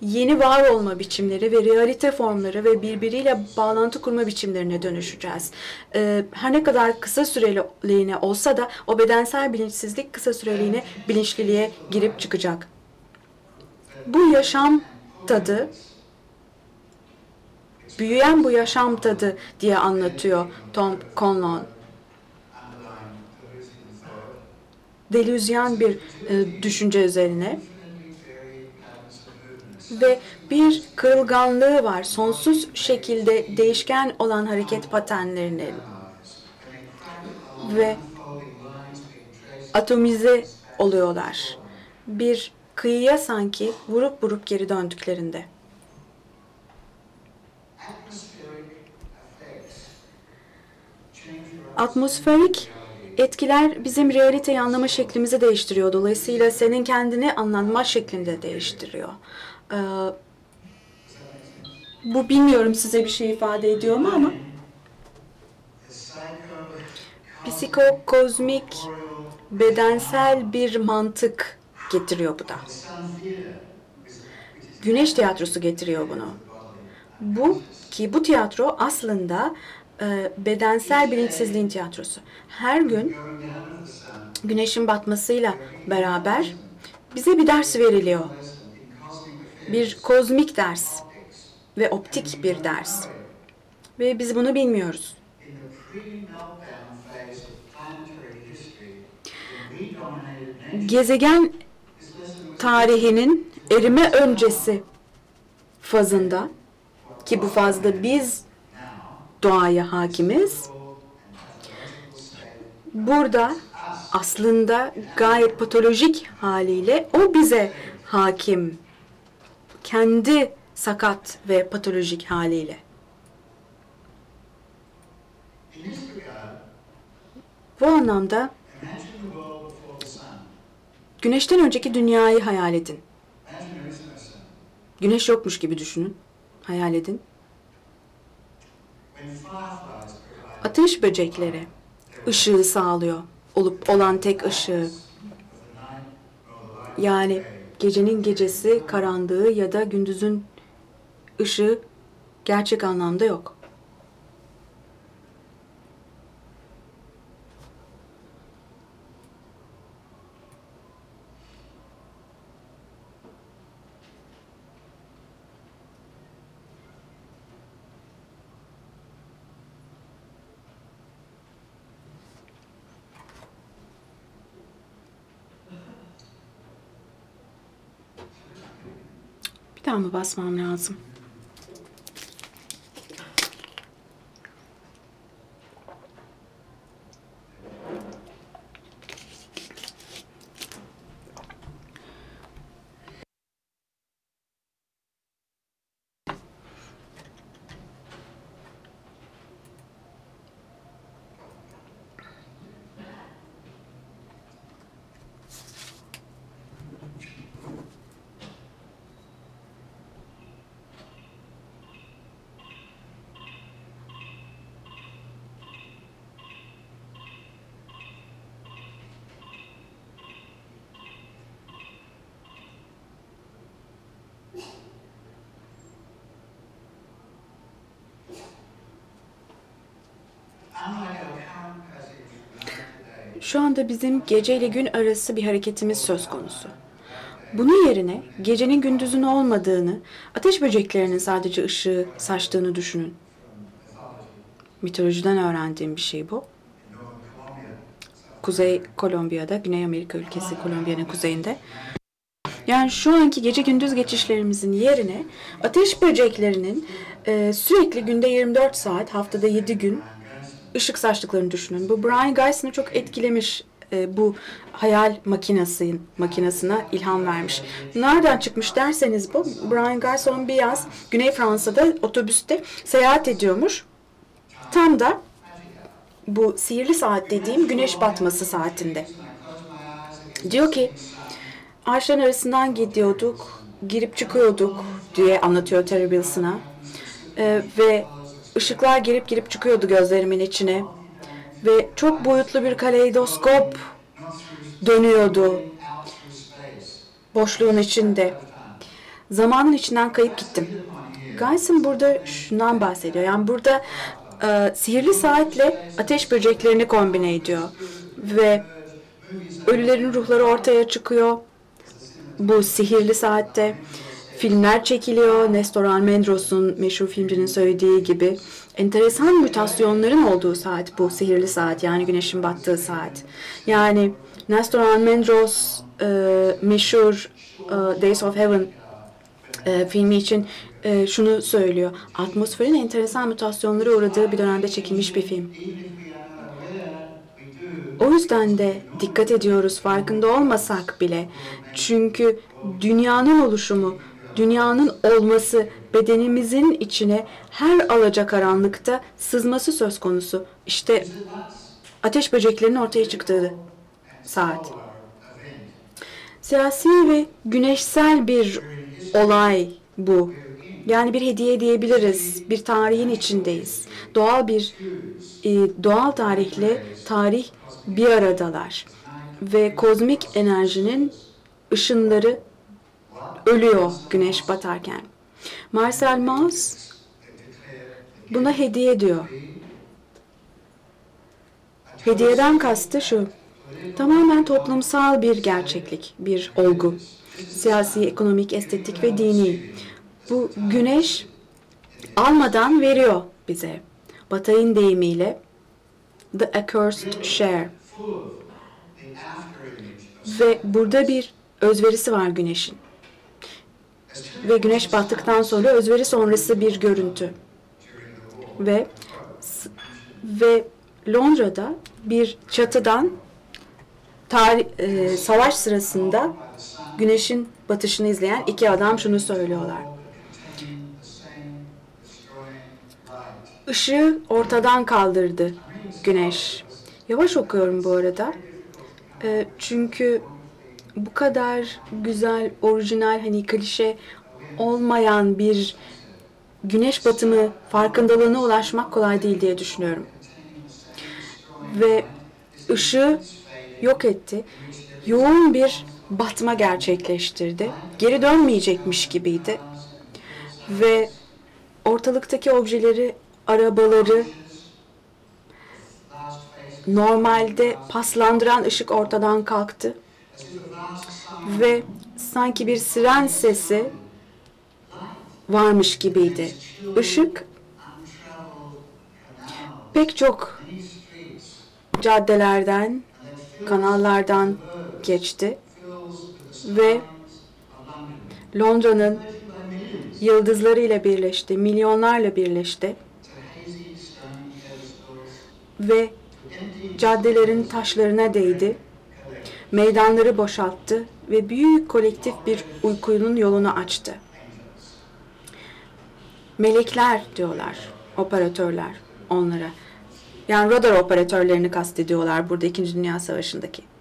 Yeni var olma biçimleri ve realite formları ve birbiriyle bağlantı kurma biçimlerine dönüşeceğiz. Ee, her ne kadar kısa süreliğine olsa da o bedensel bilinçsizlik kısa süreliğine bilinçliliğe girip çıkacak. Bu yaşam tadı büyüyen bu yaşam tadı diye anlatıyor Tom Conlon. Delüzyen bir e, düşünce üzerine ve bir kırılganlığı var. Sonsuz şekilde değişken olan hareket paternlerinin ve atomize oluyorlar. Bir kıyıya sanki vurup vurup geri döndüklerinde. Atmosferik etkiler bizim realiteyi anlama şeklimizi değiştiriyor. Dolayısıyla senin kendini anlanma şeklinde değiştiriyor. Ee, bu bilmiyorum size bir şey ifade ediyor mu ama psikokozmik bedensel bir mantık getiriyor bu da. Güneş tiyatrosu getiriyor bunu. Bu ki bu tiyatro aslında e, bedensel bilinçsizliğin tiyatrosu. Her gün güneşin batmasıyla beraber bize bir ders veriliyor. Bir kozmik ders ve optik bir ders. Ve biz bunu bilmiyoruz. Gezegen tarihinin erime öncesi fazında ki bu fazda biz doğaya hakimiz. Burada aslında gayet patolojik haliyle o bize hakim. Kendi sakat ve patolojik haliyle. Bu anlamda güneşten önceki dünyayı hayal edin. Güneş yokmuş gibi düşünün. Hayal edin. Ateş böcekleri ışığı sağlıyor. Olup olan tek ışığı. Yani gecenin gecesi, karanlığı ya da gündüzün ışığı gerçek anlamda yok. Bir daha mı basmam lazım? Şu anda bizim gece ile gün arası bir hareketimiz söz konusu. Bunun yerine gecenin gündüzün olmadığını, ateş böceklerinin sadece ışığı saçtığını düşünün. Mitolojiden öğrendiğim bir şey bu. Kuzey Kolombiya'da, Güney Amerika ülkesi Kolombiya'nın kuzeyinde. Yani şu anki gece gündüz geçişlerimizin yerine ateş böceklerinin e, sürekli günde 24 saat, haftada 7 gün ışık saçtıklarını düşünün. Bu Brian Geison'ı çok etkilemiş e, bu hayal makinasının makinasına ilham vermiş. Nereden çıkmış derseniz bu Brian Geison bir yaz Güney Fransa'da otobüste seyahat ediyormuş. Tam da bu sihirli saat dediğim güneş batması saatinde. Diyor ki ağaçların arasından gidiyorduk, girip çıkıyorduk diye anlatıyor Terry Wilson'a. Ee, ve ışıklar girip girip çıkıyordu gözlerimin içine. Ve çok boyutlu bir kaleidoskop dönüyordu boşluğun içinde. Zamanın içinden kayıp gittim. Geis'in burada şundan bahsediyor. Yani burada e, sihirli saatle ateş böceklerini kombine ediyor. Ve ölülerin ruhları ortaya çıkıyor. Bu sihirli saatte filmler çekiliyor. Nestor Almendros'un meşhur filmcinin söylediği gibi enteresan mutasyonların olduğu saat bu sihirli saat yani güneşin battığı saat. Yani Nestor Almendros e, meşhur e, Days of Heaven e, filmi için e, şunu söylüyor. Atmosferin enteresan mutasyonlara uğradığı bir dönemde çekilmiş bir film. O yüzden de dikkat ediyoruz farkında olmasak bile. Çünkü dünyanın oluşumu, dünyanın olması bedenimizin içine her alacakaranlıkta sızması söz konusu. İşte ateş böceklerinin ortaya çıktığı saat. Siyasi ve güneşsel bir olay bu. Yani bir hediye diyebiliriz. Bir tarihin içindeyiz. Doğal bir e, doğal tarihle tarih bir aradalar. Ve kozmik enerjinin ışınları ölüyor güneş batarken. Marcel Mauss buna hediye diyor. Hediyeden kastı şu. Tamamen toplumsal bir gerçeklik, bir olgu. Siyasi, ekonomik, estetik ve dini. Bu güneş almadan veriyor bize. Batay'ın deyimiyle The Accursed Share. Ve burada bir özverisi var güneşin. Ve güneş battıktan sonra özveri sonrası bir görüntü. Ve ve Londra'da bir çatıdan tarih, e, savaş sırasında güneşin batışını izleyen iki adam şunu söylüyorlar. Işığı ortadan kaldırdı güneş. Yavaş okuyorum bu arada. E, çünkü bu kadar güzel, orijinal, hani klişe olmayan bir güneş batımı farkındalığına ulaşmak kolay değil diye düşünüyorum. Ve ışığı yok etti. Yoğun bir batma gerçekleştirdi. Geri dönmeyecekmiş gibiydi. Ve ortalıktaki objeleri, arabaları normalde paslandıran ışık ortadan kalktı. Ve sanki bir siren sesi varmış gibiydi. Işık pek çok caddelerden, kanallardan geçti ve Londra'nın yıldızlarıyla birleşti, milyonlarla birleşti ve caddelerin taşlarına değdi, meydanları boşalttı ve büyük kolektif bir uykunun yolunu açtı. Melekler diyorlar, operatörler onlara. Yani radar operatörlerini kastediyorlar burada İkinci Dünya Savaşı'ndaki.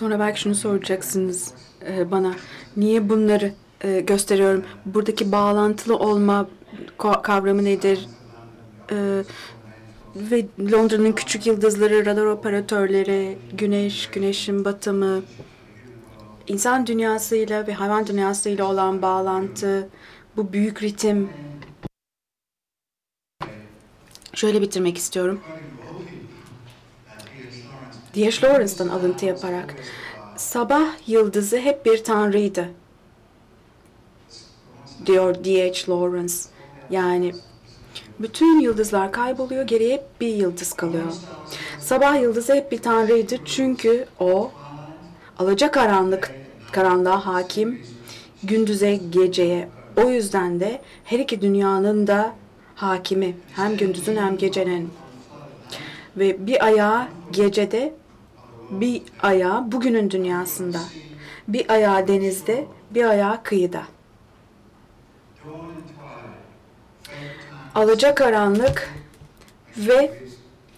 Sonra belki şunu soracaksınız e, bana. Niye bunları e, gösteriyorum? Buradaki bağlantılı olma kavramı nedir? E, ve Londra'nın küçük yıldızları, radar operatörleri, güneş, güneşin batımı, insan dünyasıyla ve hayvan dünyasıyla olan bağlantı, bu büyük ritim. Şöyle bitirmek istiyorum. D.H. Lawrence'dan alıntı yaparak sabah yıldızı hep bir tanrıydı diyor D.H. Lawrence. Yani bütün yıldızlar kayboluyor, geriye hep bir yıldız kalıyor. Sabah yıldızı hep bir tanrıydı çünkü o alacakaranlık karanlığa hakim, gündüze geceye. O yüzden de her iki dünyanın da hakimi. Hem gündüzün hem gecenin. Ve bir ayağı gecede, bir ayağı bugünün dünyasında. Bir ayağı denizde, bir ayağı kıyıda. Alacakaranlık ve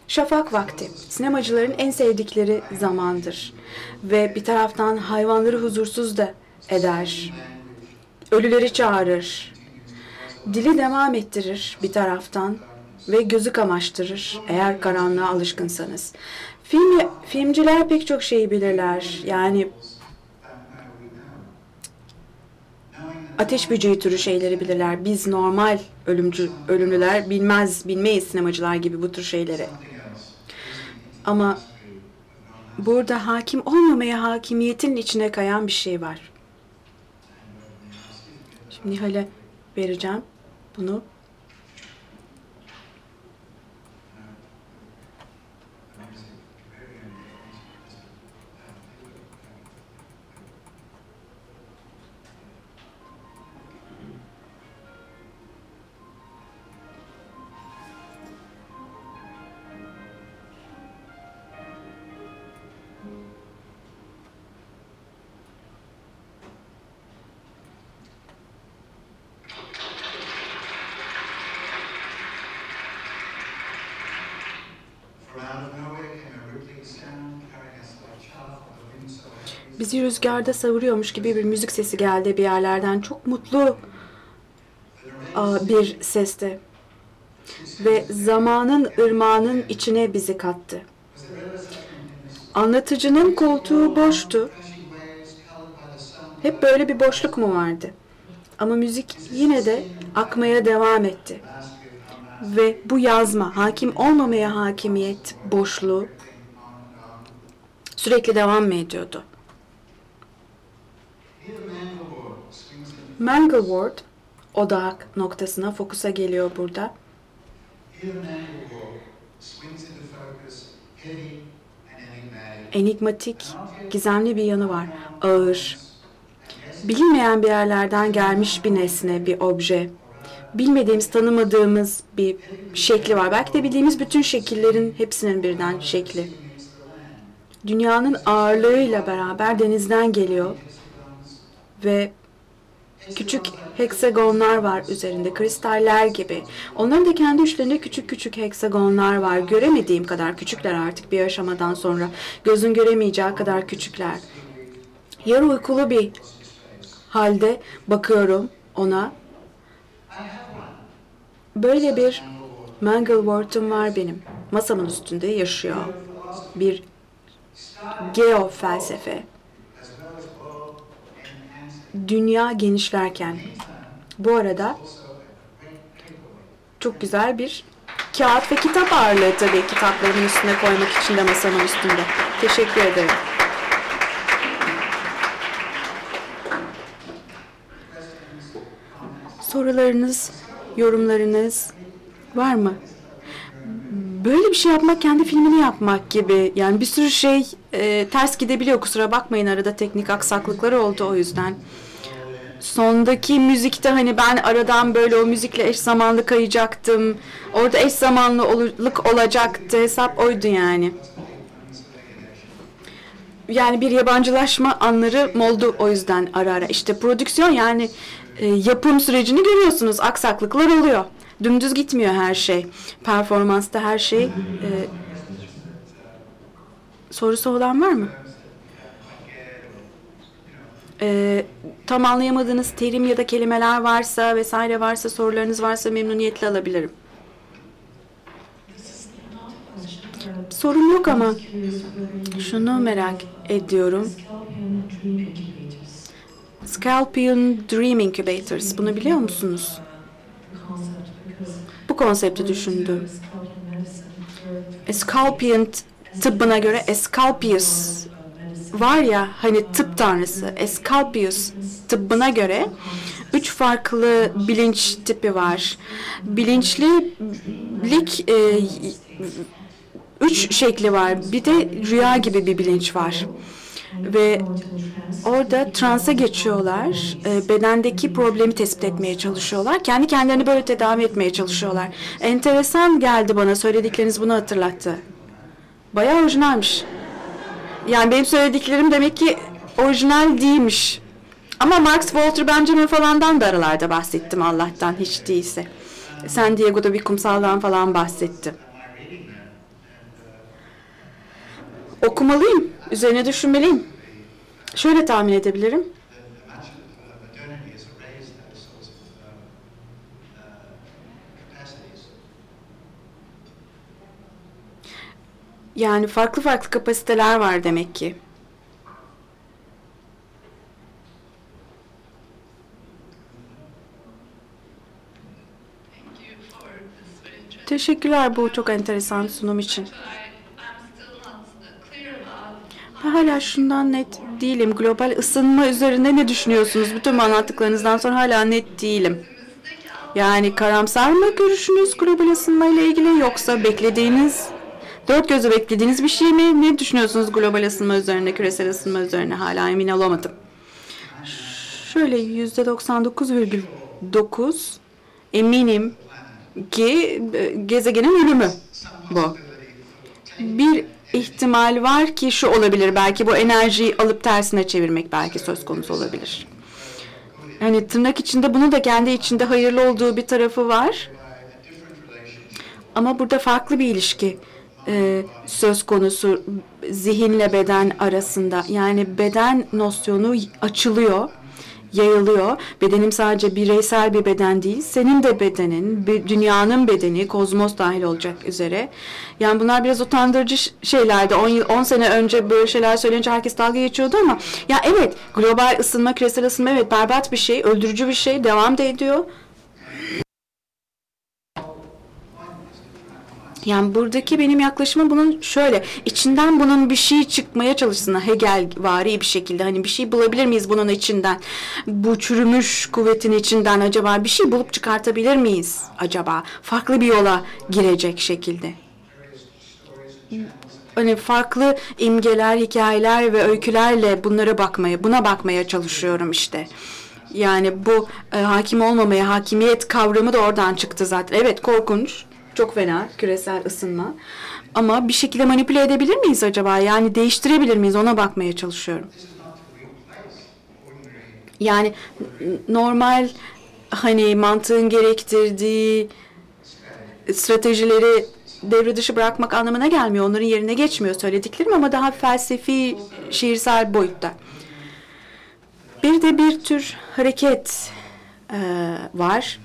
şafak vakti. Sinemacıların en sevdikleri zamandır. Ve bir taraftan hayvanları huzursuz da eder. Ölüleri çağırır. Dili devam ettirir bir taraftan ve gözü kamaştırır eğer karanlığa alışkınsanız. Film, filmciler pek çok şeyi bilirler. Yani ateş böceği türü şeyleri bilirler. Biz normal ölümcü ölümlüler bilmez, bilmeyiz sinemacılar gibi bu tür şeyleri. Ama burada hakim olmamaya hakimiyetin içine kayan bir şey var. Şimdi Nihal'e vereceğim bunu. Bizi rüzgarda savuruyormuş gibi bir müzik sesi geldi bir yerlerden. Çok mutlu bir sesti. Ve zamanın ırmağının içine bizi kattı. Anlatıcının koltuğu boştu. Hep böyle bir boşluk mu vardı? Ama müzik yine de akmaya devam etti. Ve bu yazma, hakim olmamaya hakimiyet boşluğu sürekli devam mı ediyordu? Mangalward odak noktasına, fokusa geliyor burada. Enigmatik, gizemli bir yanı var. Ağır, bilinmeyen bir yerlerden gelmiş bir nesne, bir obje. Bilmediğimiz, tanımadığımız bir şekli var. Belki de bildiğimiz bütün şekillerin hepsinin birden şekli. Dünyanın ağırlığıyla beraber denizden geliyor ve küçük heksagonlar var üzerinde, kristaller gibi. Onların da kendi üçlerinde küçük küçük heksagonlar var. Göremediğim kadar küçükler artık bir aşamadan sonra. Gözün göremeyeceği kadar küçükler. Yarı uykulu bir halde bakıyorum ona. Böyle bir Mangalward'um var benim. Masamın üstünde yaşıyor. Bir geo felsefe. Dünya genişlerken. Bu arada çok güzel bir kağıt ve kitap ağırlığı tabii kitaplarımın üstüne koymak için de masamın üstünde. Teşekkür ederim. Sorularınız, yorumlarınız var mı? Böyle bir şey yapmak kendi filmini yapmak gibi. Yani bir sürü şey e, ters gidebiliyor. Kusura bakmayın arada teknik aksaklıkları oldu o yüzden. Sondaki müzikte hani ben aradan böyle o müzikle eş zamanlı kayacaktım. Orada eş zamanlılık olacaktı. Hesap oydu yani. Yani bir yabancılaşma anları oldu o yüzden ara ara. İşte prodüksiyon yani e, yapım sürecini görüyorsunuz. Aksaklıklar oluyor. Dümdüz gitmiyor her şey. Performansta her şey. E, sorusu olan var mı? E, tam anlayamadığınız terim ya da kelimeler varsa vesaire varsa sorularınız varsa memnuniyetle alabilirim. Sorum yok ama şunu merak ediyorum. Scalpion Dream Incubators. Bunu biliyor musunuz? Bu konsepti düşündüm. Scalpion tıbbına göre Escalpius var ya hani tıp tanrısı Escalpius tıbbına göre üç farklı bilinç tipi var. Bilinçlilik e, üç şekli var. Bir de rüya gibi bir bilinç var. Ve orada transa geçiyorlar. E, bedendeki problemi tespit etmeye çalışıyorlar. Kendi kendilerini böyle tedavi etmeye çalışıyorlar. Enteresan geldi bana. Söyledikleriniz bunu hatırlattı. Bayağı orijinalmiş. Yani benim söylediklerim demek ki orijinal değilmiş. Ama Marx, Walter Benjamin falandan da aralarda bahsettim Allah'tan hiç değilse. San Diego'da bir kumsaldan falan bahsettim. Okumalıyım, üzerine düşünmeliyim. Şöyle tahmin edebilirim. Yani farklı farklı kapasiteler var demek ki. Teşekkürler bu çok enteresan sunum için. Ben hala şundan net değilim. Global ısınma üzerine ne düşünüyorsunuz? Bütün anlattıklarınızdan sonra hala net değilim. Yani karamsar mı görüşünüz global ısınma ile ilgili yoksa beklediğiniz, dört gözle beklediğiniz bir şey mi? Ne düşünüyorsunuz global ısınma üzerine, küresel ısınma üzerine hala emin olamadım. Şöyle yüzde 99,9 eminim ki e, gezegenin ölümü bu. Bir ihtimal var ki şu olabilir belki bu enerjiyi alıp tersine çevirmek belki söz konusu olabilir. Yani tırnak içinde bunu da kendi içinde hayırlı olduğu bir tarafı var. Ama burada farklı bir ilişki e, söz konusu zihinle beden arasında. Yani beden nosyonu açılıyor, yayılıyor. Bedenim sadece bireysel bir beden değil, senin de bedenin, dünyanın bedeni, kozmos dahil olacak üzere. Yani bunlar biraz utandırıcı şeylerdi. 10 yıl 10 sene önce böyle şeyler söyleyince herkes dalga geçiyordu ama ya evet global ısınma, küresel ısınma evet berbat bir şey, öldürücü bir şey, devam da ediyor. Yani buradaki benim yaklaşımım bunun şöyle. içinden bunun bir şey çıkmaya çalışsın. Hegel vari bir şekilde. Hani bir şey bulabilir miyiz bunun içinden? Bu çürümüş kuvvetin içinden acaba bir şey bulup çıkartabilir miyiz acaba? Farklı bir yola girecek şekilde. Hani farklı imgeler, hikayeler ve öykülerle bunlara bakmaya, buna bakmaya çalışıyorum işte. Yani bu e, hakim olmamaya, hakimiyet kavramı da oradan çıktı zaten. Evet korkunç, çok fena küresel ısınma. Ama bir şekilde manipüle edebilir miyiz acaba? Yani değiştirebilir miyiz? Ona bakmaya çalışıyorum. Yani normal hani mantığın gerektirdiği stratejileri devre dışı bırakmak anlamına gelmiyor. Onların yerine geçmiyor söylediklerim ama daha felsefi, şiirsel boyutta. Bir de bir tür hareket eee, var.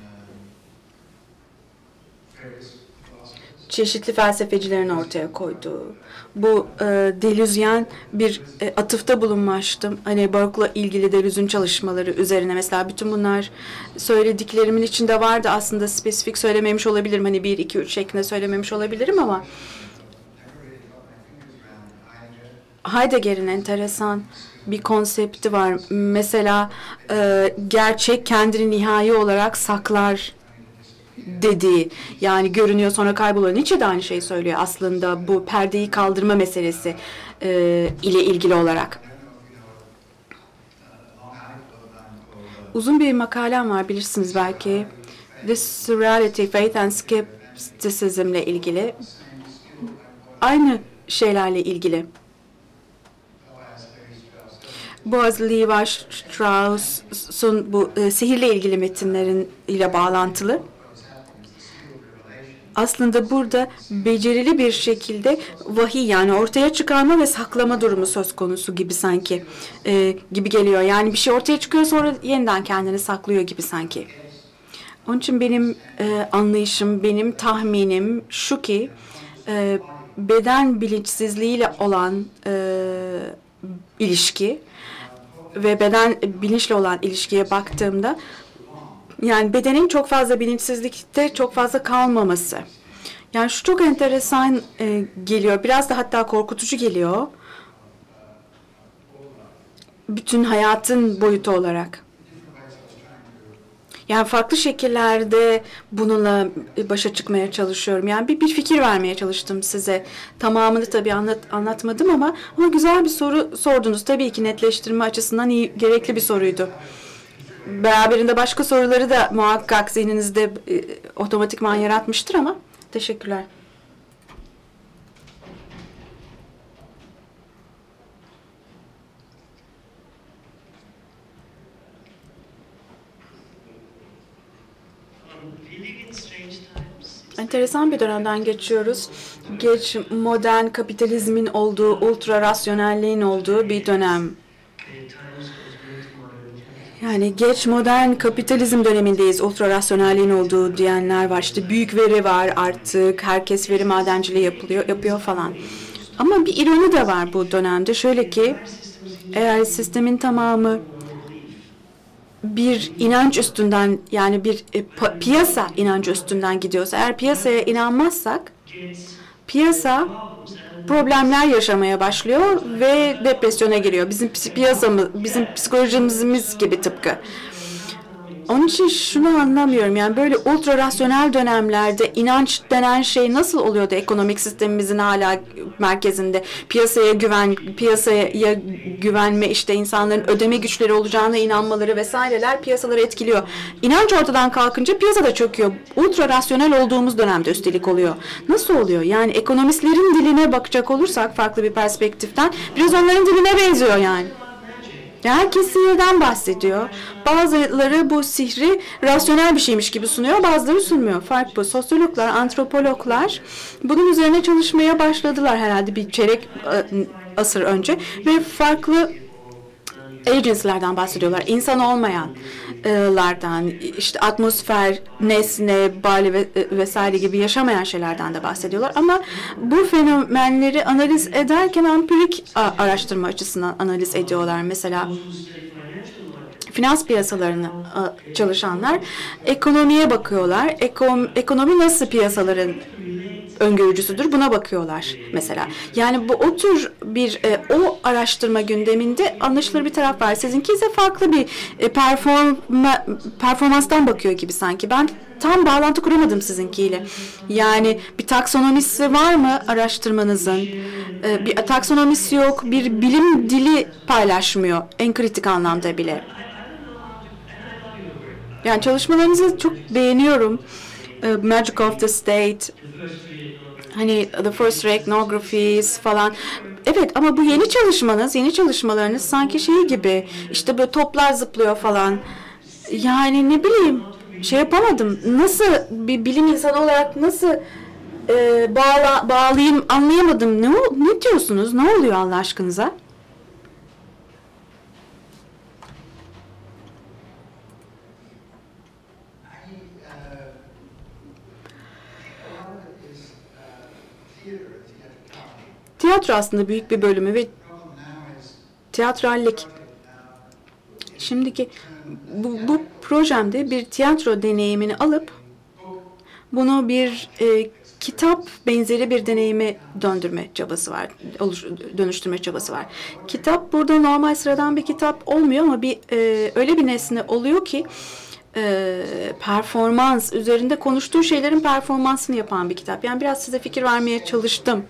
Çeşitli felsefecilerin ortaya koyduğu. Bu e, delüzyen bir e, atıfta bulunmuştum. Hani Baroque'la ilgili delüzün çalışmaları üzerine mesela bütün bunlar söylediklerimin içinde vardı. Aslında spesifik söylememiş olabilirim. Hani 1, 2, 3 şeklinde söylememiş olabilirim ama Heidegger'in enteresan bir konsepti var. Mesela e, gerçek kendini nihai olarak saklar dediği yani görünüyor sonra kayboluyor. Nietzsche de aynı şeyi söylüyor aslında bu perdeyi kaldırma meselesi e, ile ilgili olarak. Uzun bir makalem var bilirsiniz belki. This Reality, Faith and Skepticism ile ilgili. Aynı şeylerle ilgili. Boaz Levi Strauss'un bu e, sihirle ilgili metinlerin ile bağlantılı. Aslında burada becerili bir şekilde vahiy yani ortaya çıkarma ve saklama durumu söz konusu gibi sanki e, gibi geliyor. Yani bir şey ortaya çıkıyor sonra yeniden kendini saklıyor gibi sanki. Onun için benim e, anlayışım, benim tahminim şu ki e, beden bilinçsizliğiyle olan e, ilişki ve beden bilinçle olan ilişkiye baktığımda yani bedenin çok fazla bilinçsizlikte çok fazla kalmaması. Yani şu çok enteresan e, geliyor. Biraz da hatta korkutucu geliyor. Bütün hayatın boyutu olarak. Yani farklı şekillerde bununla başa çıkmaya çalışıyorum. Yani bir, bir fikir vermeye çalıştım size. Tamamını tabii anlat, anlatmadım ama ama güzel bir soru sordunuz. Tabii ki netleştirme açısından iyi, gerekli bir soruydu. Beraberinde başka soruları da muhakkak zihninizde e, otomatikman yaratmıştır ama teşekkürler. Enteresan bir dönemden geçiyoruz. Geç modern kapitalizmin olduğu, ultra rasyonelliğin olduğu bir dönem. Yani geç modern kapitalizm dönemindeyiz. Ultra rasyonelliğin olduğu diyenler var. İşte büyük veri var artık. Herkes veri madenciliği yapılıyor, yapıyor falan. Ama bir ironi de var bu dönemde. Şöyle ki eğer sistemin tamamı bir inanç üstünden yani bir e, piyasa inancı üstünden gidiyorsa eğer piyasaya inanmazsak piyasa problemler yaşamaya başlıyor ve depresyona giriyor. Bizim piyasamız, bizim psikolojimiz gibi tıpkı. Onun için şunu anlamıyorum yani böyle ultra rasyonel dönemlerde inanç denen şey nasıl oluyor da ekonomik sistemimizin hala merkezinde piyasaya güven piyasaya güvenme işte insanların ödeme güçleri olacağına inanmaları vesaireler piyasaları etkiliyor. İnanç ortadan kalkınca piyasa da çöküyor. Ultra rasyonel olduğumuz dönemde üstelik oluyor. Nasıl oluyor? Yani ekonomistlerin diline bakacak olursak farklı bir perspektiften biraz onların diline benziyor yani. Herkes sihirden bahsediyor. Bazıları bu sihri rasyonel bir şeymiş gibi sunuyor, bazıları sunmuyor. Fark bu. Sosyologlar, antropologlar bunun üzerine çalışmaya başladılar herhalde bir çeyrek e, asır önce ve farklı agency'lerden bahsediyorlar. İnsan olmayanlardan, işte atmosfer, nesne, bali ve, e, vesaire gibi yaşamayan şeylerden de bahsediyorlar. Ama bu fenomenleri analiz ederken empirik a- araştırma açısından analiz ediyorlar. Mesela finans piyasalarını çalışanlar ekonomiye bakıyorlar. Ekonomi nasıl piyasaların öngörücüsüdür buna bakıyorlar mesela. Yani bu o tür bir e, o araştırma gündeminde anlaşılır bir taraf var. Sizinki ise farklı bir e, performa, performanstan bakıyor gibi sanki. Ben tam bağlantı kuramadım sizinkiyle. Yani bir taksonomisi var mı araştırmanızın? E, bir taksonomisi yok. Bir bilim dili paylaşmıyor en kritik anlamda bile. Yani çalışmalarınızı çok beğeniyorum. E, Magic of the State, hani The First Ray Ethnographies falan. Evet ama bu yeni çalışmanız, yeni çalışmalarınız sanki şey gibi işte böyle toplar zıplıyor falan. Yani ne bileyim şey yapamadım. Nasıl bir bilim insanı olarak nasıl e, bağla, bağlayayım anlayamadım. Ne, ne diyorsunuz? Ne oluyor Allah aşkınıza? Tiyatro aslında büyük bir bölümü ve tiyatrallik. Şimdiki bu, bu projemde bir tiyatro deneyimini alıp bunu bir e, kitap benzeri bir deneyime döndürme çabası var, dönüştürme çabası var. Kitap burada normal sıradan bir kitap olmuyor ama bir e, öyle bir nesne oluyor ki e, performans üzerinde konuştuğu şeylerin performansını yapan bir kitap. Yani biraz size fikir vermeye çalıştım.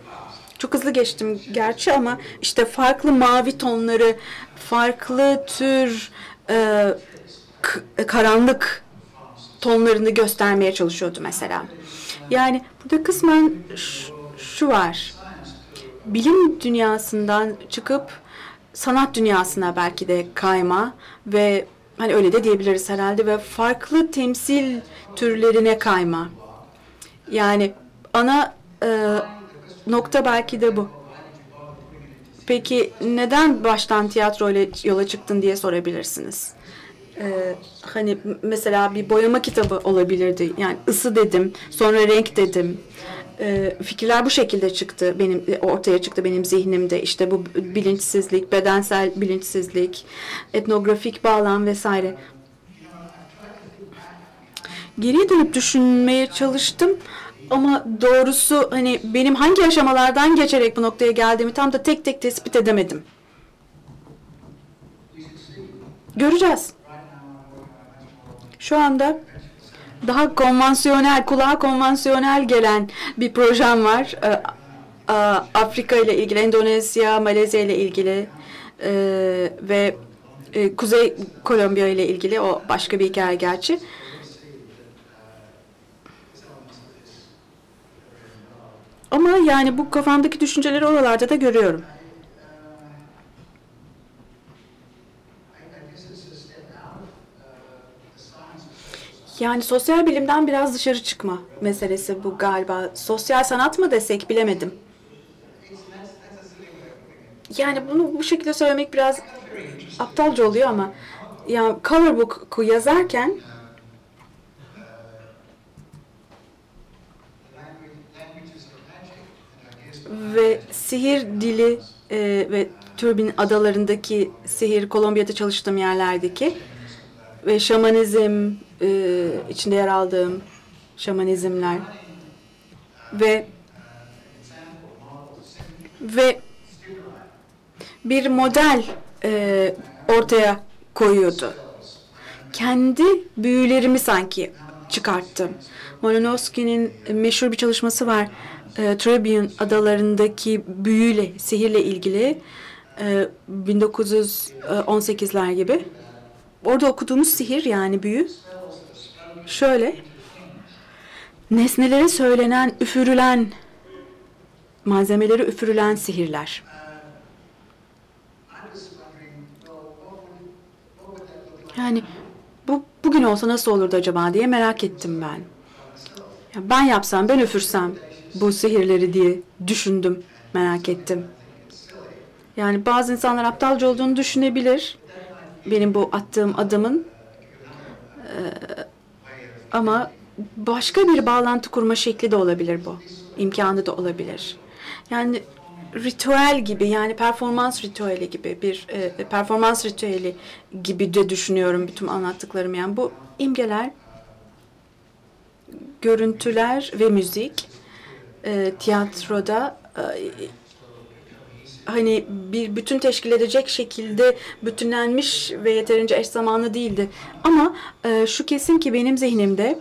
Çok hızlı geçtim gerçi ama işte farklı mavi tonları, farklı tür e, karanlık tonlarını göstermeye çalışıyordu mesela. Yani burada kısmen şu var. Bilim dünyasından çıkıp sanat dünyasına belki de kayma ve hani öyle de diyebiliriz herhalde ve farklı temsil türlerine kayma. Yani ana e, nokta belki de bu. Peki neden baştan tiyatro ile yola çıktın diye sorabilirsiniz. Ee, hani mesela bir boyama kitabı olabilirdi. Yani ısı dedim, sonra renk dedim. Ee, fikirler bu şekilde çıktı benim ortaya çıktı benim zihnimde. İşte bu bilinçsizlik, bedensel bilinçsizlik, etnografik bağlam vesaire. Geriye dönüp düşünmeye çalıştım. Ama doğrusu hani benim hangi aşamalardan geçerek bu noktaya geldiğimi tam da tek tek tespit edemedim. Göreceğiz. Şu anda daha konvansiyonel, kulağa konvansiyonel gelen bir projem var. Afrika ile ilgili, Endonezya, Malezya ile ilgili ve Kuzey Kolombiya ile ilgili o başka bir hikaye gerçi. Ama yani bu kafamdaki düşünceleri oralarda da görüyorum. Yani sosyal bilimden biraz dışarı çıkma meselesi bu galiba. Sosyal sanat mı desek bilemedim. Yani bunu bu şekilde söylemek biraz aptalca oluyor ama ya Color Book'u yazarken ve sihir dili e, ve Türbin adalarındaki sihir, Kolombiya'da çalıştığım yerlerdeki ve şamanizm e, içinde yer aldığım şamanizmler ve ve bir model e, ortaya koyuyordu. Kendi büyülerimi sanki çıkarttım. Malinowski'nin meşhur bir çalışması var. E, Tribune adalarındaki büyüyle, sihirle ilgili. E, 1918'ler gibi. Orada okuduğumuz sihir yani büyü şöyle. Nesnelere söylenen, üfürülen malzemeleri üfürülen sihirler. Yani bu bugün olsa nasıl olurdu acaba diye merak ettim ben. Ben yapsam, ben üfürsem bu sihirleri diye düşündüm, merak ettim. Yani bazı insanlar aptalca olduğunu düşünebilir. Benim bu attığım adımın. Ee, ama başka bir bağlantı kurma şekli de olabilir bu. İmkanı da olabilir. Yani ritüel gibi yani performans ritüeli gibi bir e, performans ritüeli gibi de düşünüyorum bütün anlattıklarım. Yani bu imgeler, görüntüler ve müzik e, tiyatroda e, hani bir bütün teşkil edecek şekilde bütünlenmiş ve yeterince eş zamanlı değildi. Ama e, şu kesin ki benim zihnimde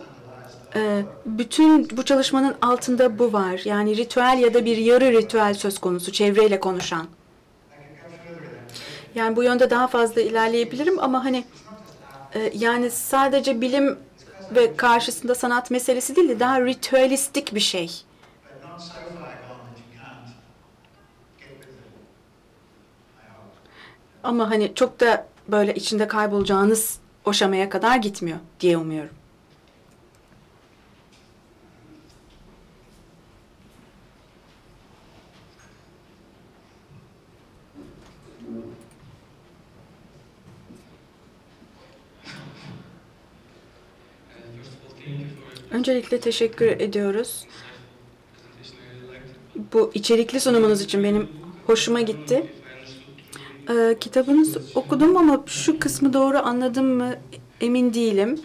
e, bütün bu çalışmanın altında bu var. Yani ritüel ya da bir yarı ritüel söz konusu çevreyle konuşan. Yani bu yönde daha fazla ilerleyebilirim ama hani e, yani sadece bilim ve karşısında sanat meselesi değil de daha ritüelistik bir şey. Ama hani çok da böyle içinde kaybolacağınız o kadar gitmiyor diye umuyorum. Öncelikle teşekkür ediyoruz. Bu içerikli sunumunuz için benim hoşuma gitti. Ee, kitabınızı okudum ama şu kısmı doğru anladım mı emin değilim.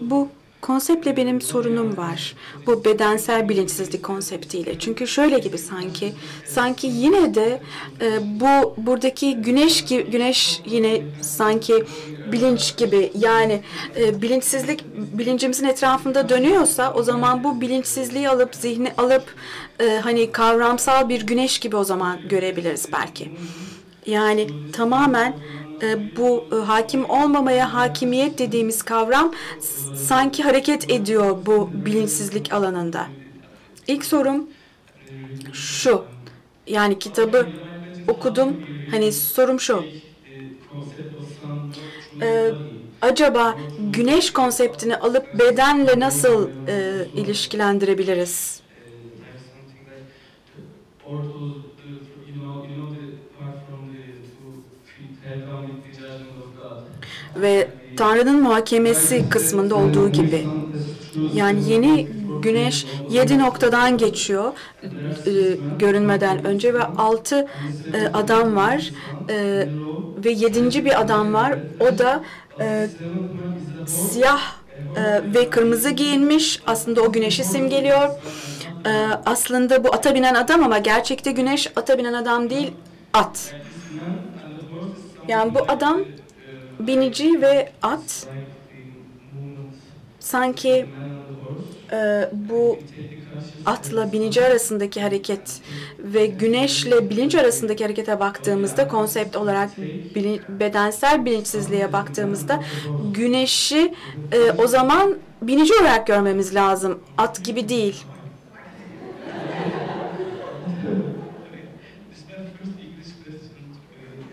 Bu konseptle benim sorunum var. Bu bedensel bilinçsizlik konseptiyle. Çünkü şöyle gibi sanki, sanki yine de e, bu buradaki güneş güneş yine sanki bilinç gibi yani e, bilinçsizlik bilincimizin etrafında dönüyorsa o zaman bu bilinçsizliği alıp zihni alıp e, hani kavramsal bir güneş gibi o zaman görebiliriz belki. Yani tamamen e, bu e, hakim olmamaya hakimiyet dediğimiz kavram sanki hareket ediyor bu bilinçsizlik alanında. İlk sorum şu. Yani kitabı okudum. Hani sorum şu. E, acaba güneş konseptini alıp bedenle nasıl e, ilişkilendirebiliriz? Ve Tanrı'nın muhakemesi kısmında olduğu gibi. Yani yeni güneş yedi noktadan geçiyor e, görünmeden önce ve altı e, adam var E, ve yedinci bir adam var. O da e, siyah e, ve kırmızı giyinmiş. Aslında o güneşi simgeliyor. E, aslında bu ata binen adam ama gerçekte güneş ata binen adam değil at. Yani bu adam binici ve at sanki e, bu atla binici arasındaki hareket ve güneşle bilinç arasındaki harekete baktığımızda konsept olarak bilin- bedensel bilinçsizliğe baktığımızda güneşi e, o zaman binici olarak görmemiz lazım. At gibi değil.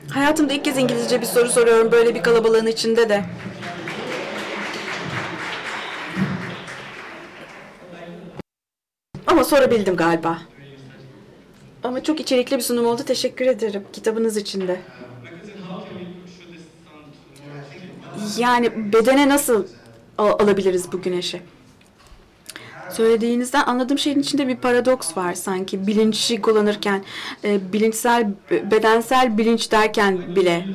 Hayatımda ilk kez İngilizce bir soru soruyorum böyle bir kalabalığın içinde de. Ama sorabildim galiba. Ama çok içerikli bir sunum oldu. Teşekkür ederim kitabınız için de. Yani bedene nasıl al- alabiliriz bu güneşi? Söylediğinizden anladığım şeyin içinde bir paradoks var sanki. Bilinci kullanırken, e, bilinçsel, bedensel bilinç derken bile.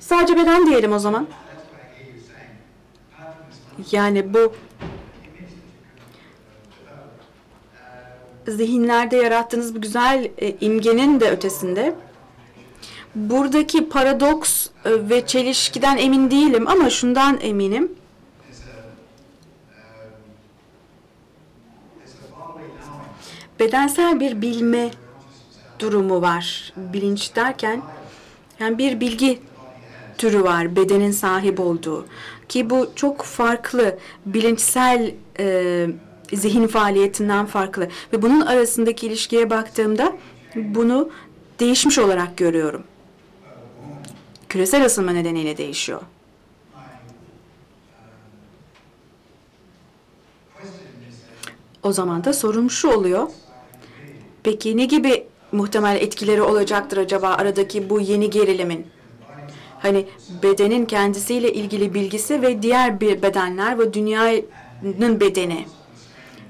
Sadece beden diyelim o zaman. Yani bu zihinlerde yarattığınız bu güzel e, imgenin de ötesinde buradaki paradoks e, ve çelişkiden emin değilim ama şundan eminim. Bedensel bir bilme durumu var. Bilinç derken yani bir bilgi türü var bedenin sahip olduğu ki bu çok farklı bilinçsel e, zihin faaliyetinden farklı ve bunun arasındaki ilişkiye baktığımda bunu değişmiş olarak görüyorum. Küresel ısınma nedeniyle değişiyor. O zaman da sorum şu oluyor. Peki ne gibi muhtemel etkileri olacaktır acaba aradaki bu yeni gerilimin? Hani bedenin kendisiyle ilgili bilgisi ve diğer bir bedenler ve dünyanın bedeni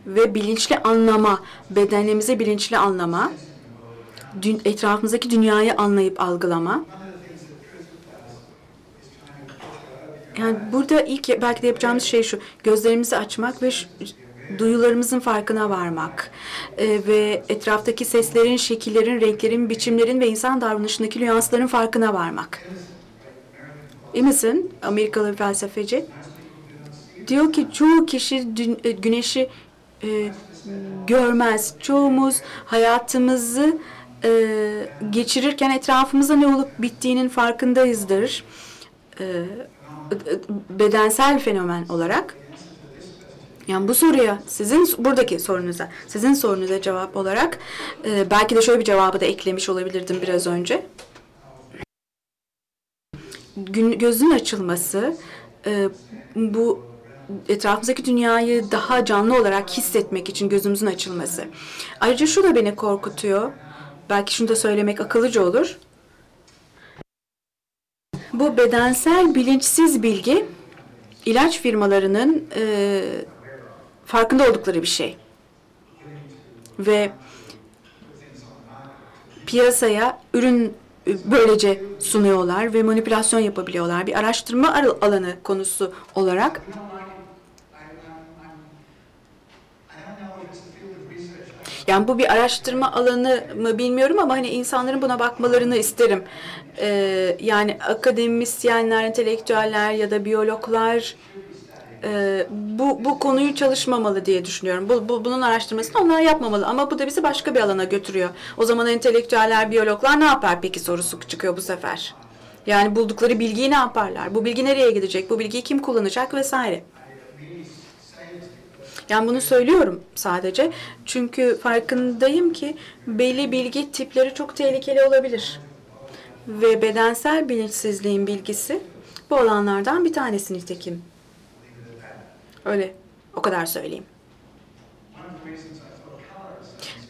ve bilinçli anlama, bedenimizi bilinçli anlama, dün, etrafımızdaki dünyayı anlayıp algılama. Yani burada ilk belki de yapacağımız şey şu, gözlerimizi açmak ve şu, duyularımızın farkına varmak ee, ve etraftaki seslerin, şekillerin, renklerin, biçimlerin ve insan davranışındaki nüansların farkına varmak. Emerson, Amerikalı felsefeci, diyor ki çoğu kişi e, güneşi e, görmez. Çoğumuz hayatımızı e, geçirirken etrafımızda ne olup bittiğinin farkındayızdır. E, bedensel fenomen olarak. Yani bu soruya sizin buradaki sorunuza, sizin sorunuza cevap olarak e, belki de şöyle bir cevabı da eklemiş olabilirdim biraz önce. Gün, gözün açılması e, bu etrafımızdaki dünyayı daha canlı olarak hissetmek için gözümüzün açılması. Ayrıca şu da beni korkutuyor. Belki şunu da söylemek akıllıca olur. Bu bedensel bilinçsiz bilgi ilaç firmalarının e, farkında oldukları bir şey. Ve piyasaya ürün böylece sunuyorlar ve manipülasyon yapabiliyorlar. Bir araştırma alanı konusu olarak Yani bu bir araştırma alanı mı bilmiyorum ama hani insanların buna bakmalarını isterim. Ee, yani akademisyenler, entelektüeller ya da biyologlar e, bu, bu konuyu çalışmamalı diye düşünüyorum. Bu, bu, bunun araştırmasını onlar yapmamalı ama bu da bizi başka bir alana götürüyor. O zaman entelektüeller, biyologlar ne yapar peki sorusu çıkıyor bu sefer. Yani buldukları bilgiyi ne yaparlar? Bu bilgi nereye gidecek? Bu bilgiyi kim kullanacak vesaire. Yani bunu söylüyorum sadece. Çünkü farkındayım ki belli bilgi tipleri çok tehlikeli olabilir. Ve bedensel bilinçsizliğin bilgisi bu alanlardan bir tanesi nitekim. Öyle. O kadar söyleyeyim.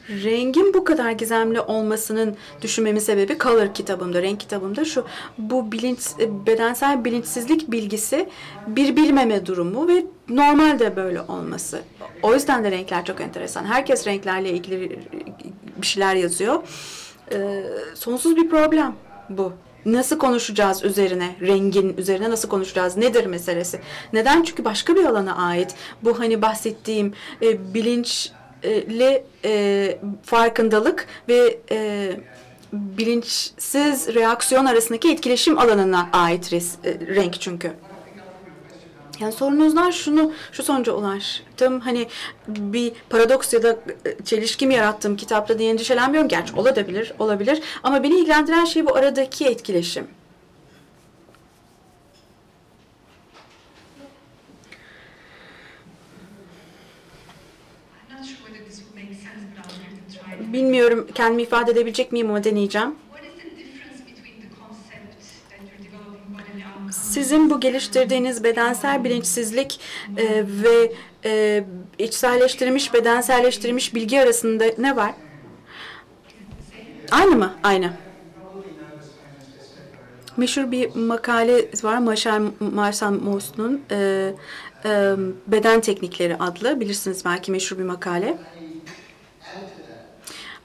Rengin bu kadar gizemli olmasının düşünmemin sebebi Color kitabımda, renk kitabımda şu. Bu bilinç, bedensel bilinçsizlik bilgisi bir bilmeme durumu ve normalde böyle olması. O yüzden de renkler çok enteresan. Herkes renklerle ilgili bir şeyler yazıyor. Ee, sonsuz bir problem bu. Nasıl konuşacağız üzerine, rengin üzerine nasıl konuşacağız, nedir meselesi? Neden? Çünkü başka bir alana ait. Bu hani bahsettiğim e, bilinçli e, farkındalık ve e, bilinçsiz reaksiyon arasındaki etkileşim alanına ait res, e, renk çünkü. Yani sorunuzdan şunu, şu sonuca ulaştım. Hani bir paradoks ya da çelişki mi yarattım kitapta diye endişelenmiyorum. Gerçi olabilir, olabilir. Ama beni ilgilendiren şey bu aradaki etkileşim. Bilmiyorum kendimi ifade edebilecek miyim ama deneyeceğim. Sizin bu geliştirdiğiniz bedensel bilinçsizlik e, ve e, içselleştirilmiş, bedenselleştirilmiş bilgi arasında ne var? Aynı mı? Aynı. Meşhur bir makale var Marshall, Marshall Mauss'un e, e, Beden Teknikleri adlı. Bilirsiniz belki meşhur bir makale.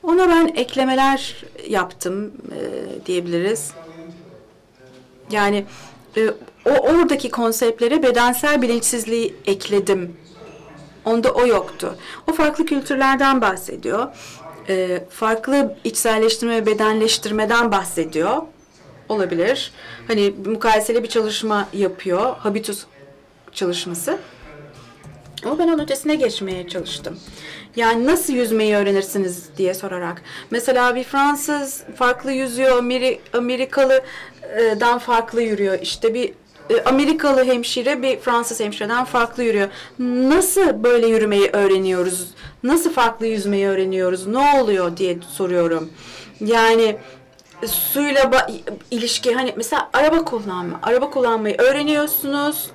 Ona ben eklemeler yaptım e, diyebiliriz. Yani e, o oradaki konseptlere bedensel bilinçsizliği ekledim. Onda o yoktu. O farklı kültürlerden bahsediyor. E, farklı içselleştirme ve bedenleştirmeden bahsediyor. Olabilir. Hani mukayeseli bir çalışma yapıyor. Habitus çalışması. Ama ben onun ötesine geçmeye çalıştım. Yani nasıl yüzmeyi öğrenirsiniz diye sorarak. Mesela bir Fransız farklı yüzüyor, Ameri Amerikalı'dan farklı yürüyor. İşte bir e, Amerikalı hemşire bir Fransız hemşireden farklı yürüyor. Nasıl böyle yürümeyi öğreniyoruz? Nasıl farklı yüzmeyi öğreniyoruz? Ne oluyor diye soruyorum. Yani suyla ilişki hani mesela araba kullanma. Araba kullanmayı öğreniyorsunuz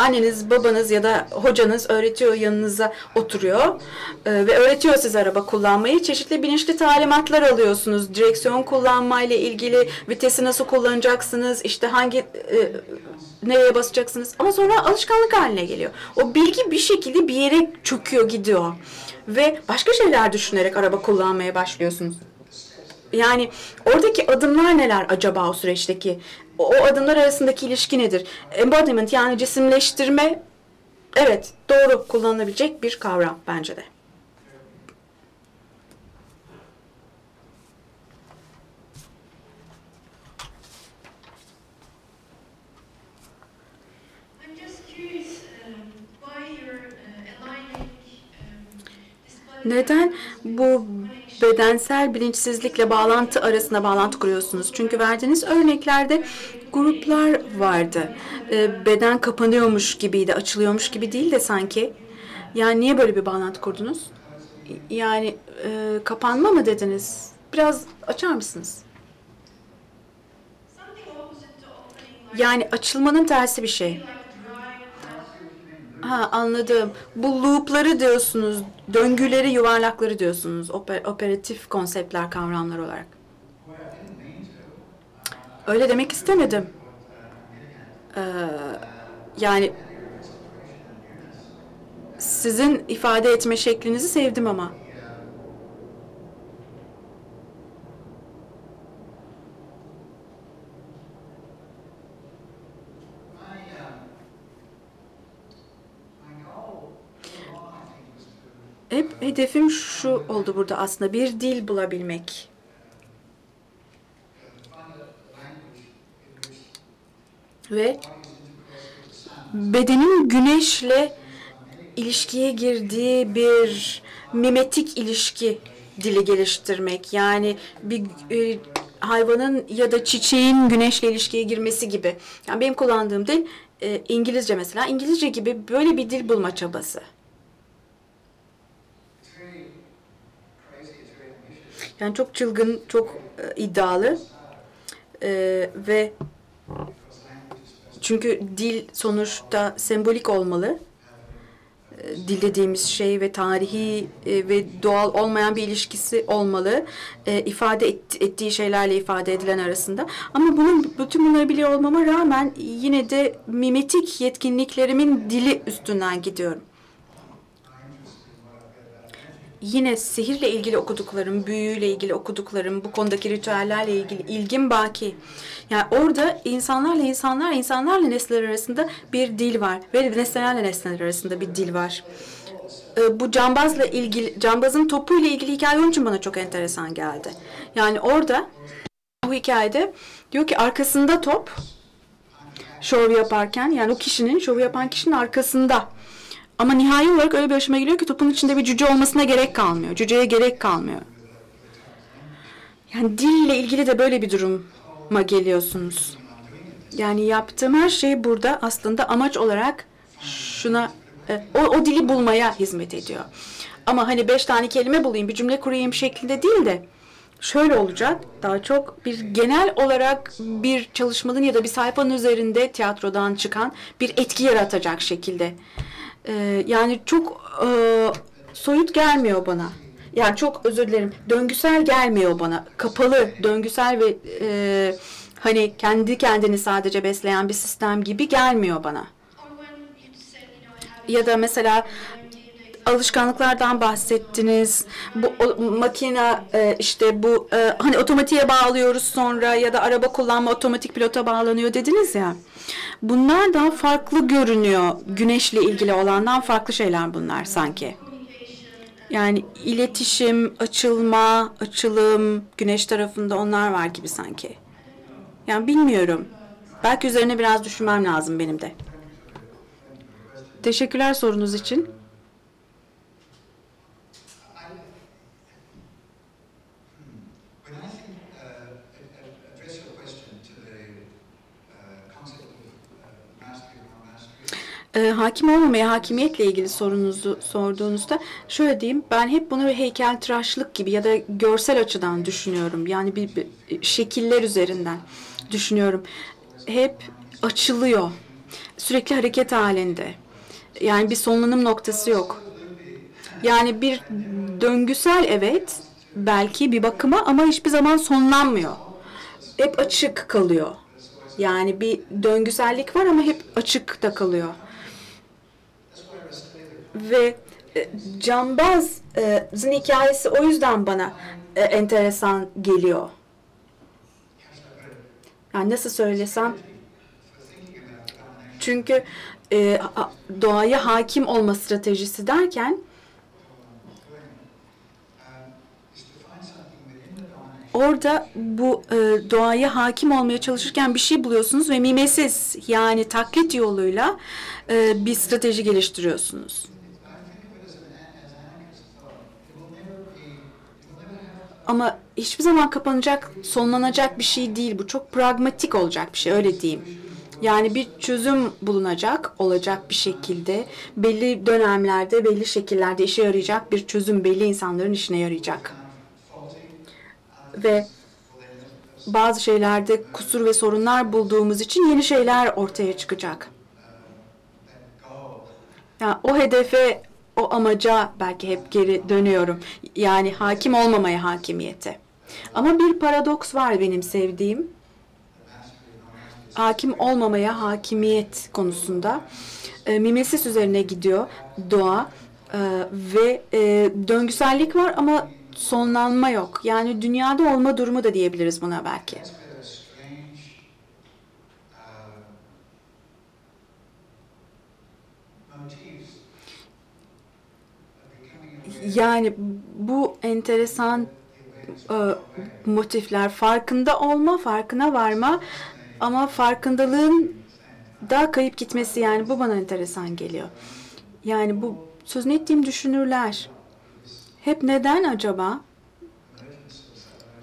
anneniz, babanız ya da hocanız öğretiyor yanınıza oturuyor e, ve öğretiyor size araba kullanmayı. Çeşitli bilinçli talimatlar alıyorsunuz. Direksiyon kullanmayla ilgili vitesi nasıl kullanacaksınız, işte hangi e, nereye basacaksınız ama sonra alışkanlık haline geliyor. O bilgi bir şekilde bir yere çöküyor, gidiyor ve başka şeyler düşünerek araba kullanmaya başlıyorsunuz. Yani oradaki adımlar neler acaba o süreçteki? O, adımlar arasındaki ilişki nedir? Embodiment yani cisimleştirme evet doğru kullanılabilecek bir kavram bence de. Neden bu bedensel bilinçsizlikle bağlantı arasında bağlantı kuruyorsunuz? Çünkü verdiğiniz örneklerde gruplar vardı. E, beden kapanıyormuş gibiydi, açılıyormuş gibi değil de sanki. Yani niye böyle bir bağlantı kurdunuz? Yani e, kapanma mı dediniz? Biraz açar mısınız? Yani açılmanın tersi bir şey. Ha anladım. Bu loop'ları diyorsunuz, döngüleri, yuvarlakları diyorsunuz. Oper, operatif konseptler, kavramlar olarak. Öyle demek istemedim. Ee, yani sizin ifade etme şeklinizi sevdim ama. Hep hedefim şu oldu burada aslında bir dil bulabilmek. Ve bedenin güneşle ilişkiye girdiği bir mimetik ilişki dili geliştirmek. Yani bir e, hayvanın ya da çiçeğin güneşle ilişkiye girmesi gibi. Yani benim kullandığım dil e, İngilizce mesela. İngilizce gibi böyle bir dil bulma çabası. Yani çok çılgın, çok e, iddialı e, ve çünkü dil sonuçta sembolik olmalı. E, dil dediğimiz şey ve tarihi e, ve doğal olmayan bir ilişkisi olmalı. E, ifade et, ettiği şeylerle ifade edilen arasında. Ama bunun bütün bunları biliyor olmama rağmen yine de mimetik yetkinliklerimin dili üstünden gidiyorum yine sihirle ilgili okuduklarım, büyüyle ilgili okuduklarım, bu konudaki ritüellerle ilgili ilgim baki. Yani orada insanlarla insanlar, insanlarla nesneler arasında bir dil var ve nesnelerle nesneler arasında bir dil var. Ee, bu cambazla ilgili, cambazın topuyla ilgili hikaye onun için bana çok enteresan geldi. Yani orada bu hikayede diyor ki arkasında top şov yaparken yani o kişinin şovu yapan kişinin arkasında ama nihai olarak öyle bir aşama geliyor ki topun içinde bir cüce olmasına gerek kalmıyor. Cüceye gerek kalmıyor. Yani dille ilgili de böyle bir duruma geliyorsunuz. Yani yaptığım her şey burada aslında amaç olarak şuna e, o, o dili bulmaya hizmet ediyor. Ama hani beş tane kelime bulayım, bir cümle kurayım şeklinde değil de şöyle olacak. Daha çok bir genel olarak bir çalışmanın ya da bir sayfanın üzerinde tiyatrodan çıkan bir etki yaratacak şekilde e, yani çok e, soyut gelmiyor bana. Yani çok özür dilerim. Döngüsel gelmiyor bana. Kapalı, döngüsel ve e, Hani kendi kendini sadece besleyen bir sistem gibi gelmiyor bana. Ya da mesela alışkanlıklardan bahsettiniz. Bu o, makine e, işte bu e, hani otomatiğe bağlıyoruz sonra ya da araba kullanma otomatik pilota bağlanıyor dediniz ya. Bunlar daha farklı görünüyor. Güneşle ilgili olandan farklı şeyler bunlar sanki. Yani iletişim, açılma, açılım, güneş tarafında onlar var gibi sanki. Yani bilmiyorum. Belki üzerine biraz düşünmem lazım benim de. Teşekkürler sorunuz için. When I think, uh, a- a- address your question to the uh, concept of uh, mastery or Ee, hakim olmamaya hakimiyetle ilgili sorunuzu sorduğunuzda şöyle diyeyim ben hep bunu bir heykeltıraşlık gibi ya da görsel açıdan düşünüyorum. Yani bir, bir şekiller üzerinden düşünüyorum. Hep açılıyor. Sürekli hareket halinde. Yani bir sonlanım noktası yok. Yani bir döngüsel evet belki bir bakıma ama hiçbir zaman sonlanmıyor. Hep açık kalıyor. Yani bir döngüsellik var ama hep açık da kalıyor. Ve e, Cambaz'ın hikayesi o yüzden bana e, enteresan geliyor. Yani nasıl söylesem çünkü e, doğaya hakim olma stratejisi derken orada bu e, doğaya hakim olmaya çalışırken bir şey buluyorsunuz ve mimesis yani taklit yoluyla e, bir strateji geliştiriyorsunuz. Ama hiçbir zaman kapanacak, sonlanacak bir şey değil. Bu çok pragmatik olacak bir şey, öyle diyeyim. Yani bir çözüm bulunacak, olacak bir şekilde. Belli dönemlerde, belli şekillerde işe yarayacak bir çözüm belli insanların işine yarayacak. Ve bazı şeylerde kusur ve sorunlar bulduğumuz için yeni şeyler ortaya çıkacak. Yani o hedefe, o amaca belki hep geri dönüyorum. Yani hakim olmamaya hakimiyete. Ama bir paradoks var benim sevdiğim. Hakim olmamaya hakimiyet konusunda. E, mimesis üzerine gidiyor doğa. E, ve e, döngüsellik var ama sonlanma yok. Yani dünyada olma durumu da diyebiliriz buna belki. Yani bu enteresan e, motifler farkında olma, farkına varma ama farkındalığın da kayıp gitmesi yani bu bana enteresan geliyor. Yani bu sözünü ettiğim düşünürler hep neden acaba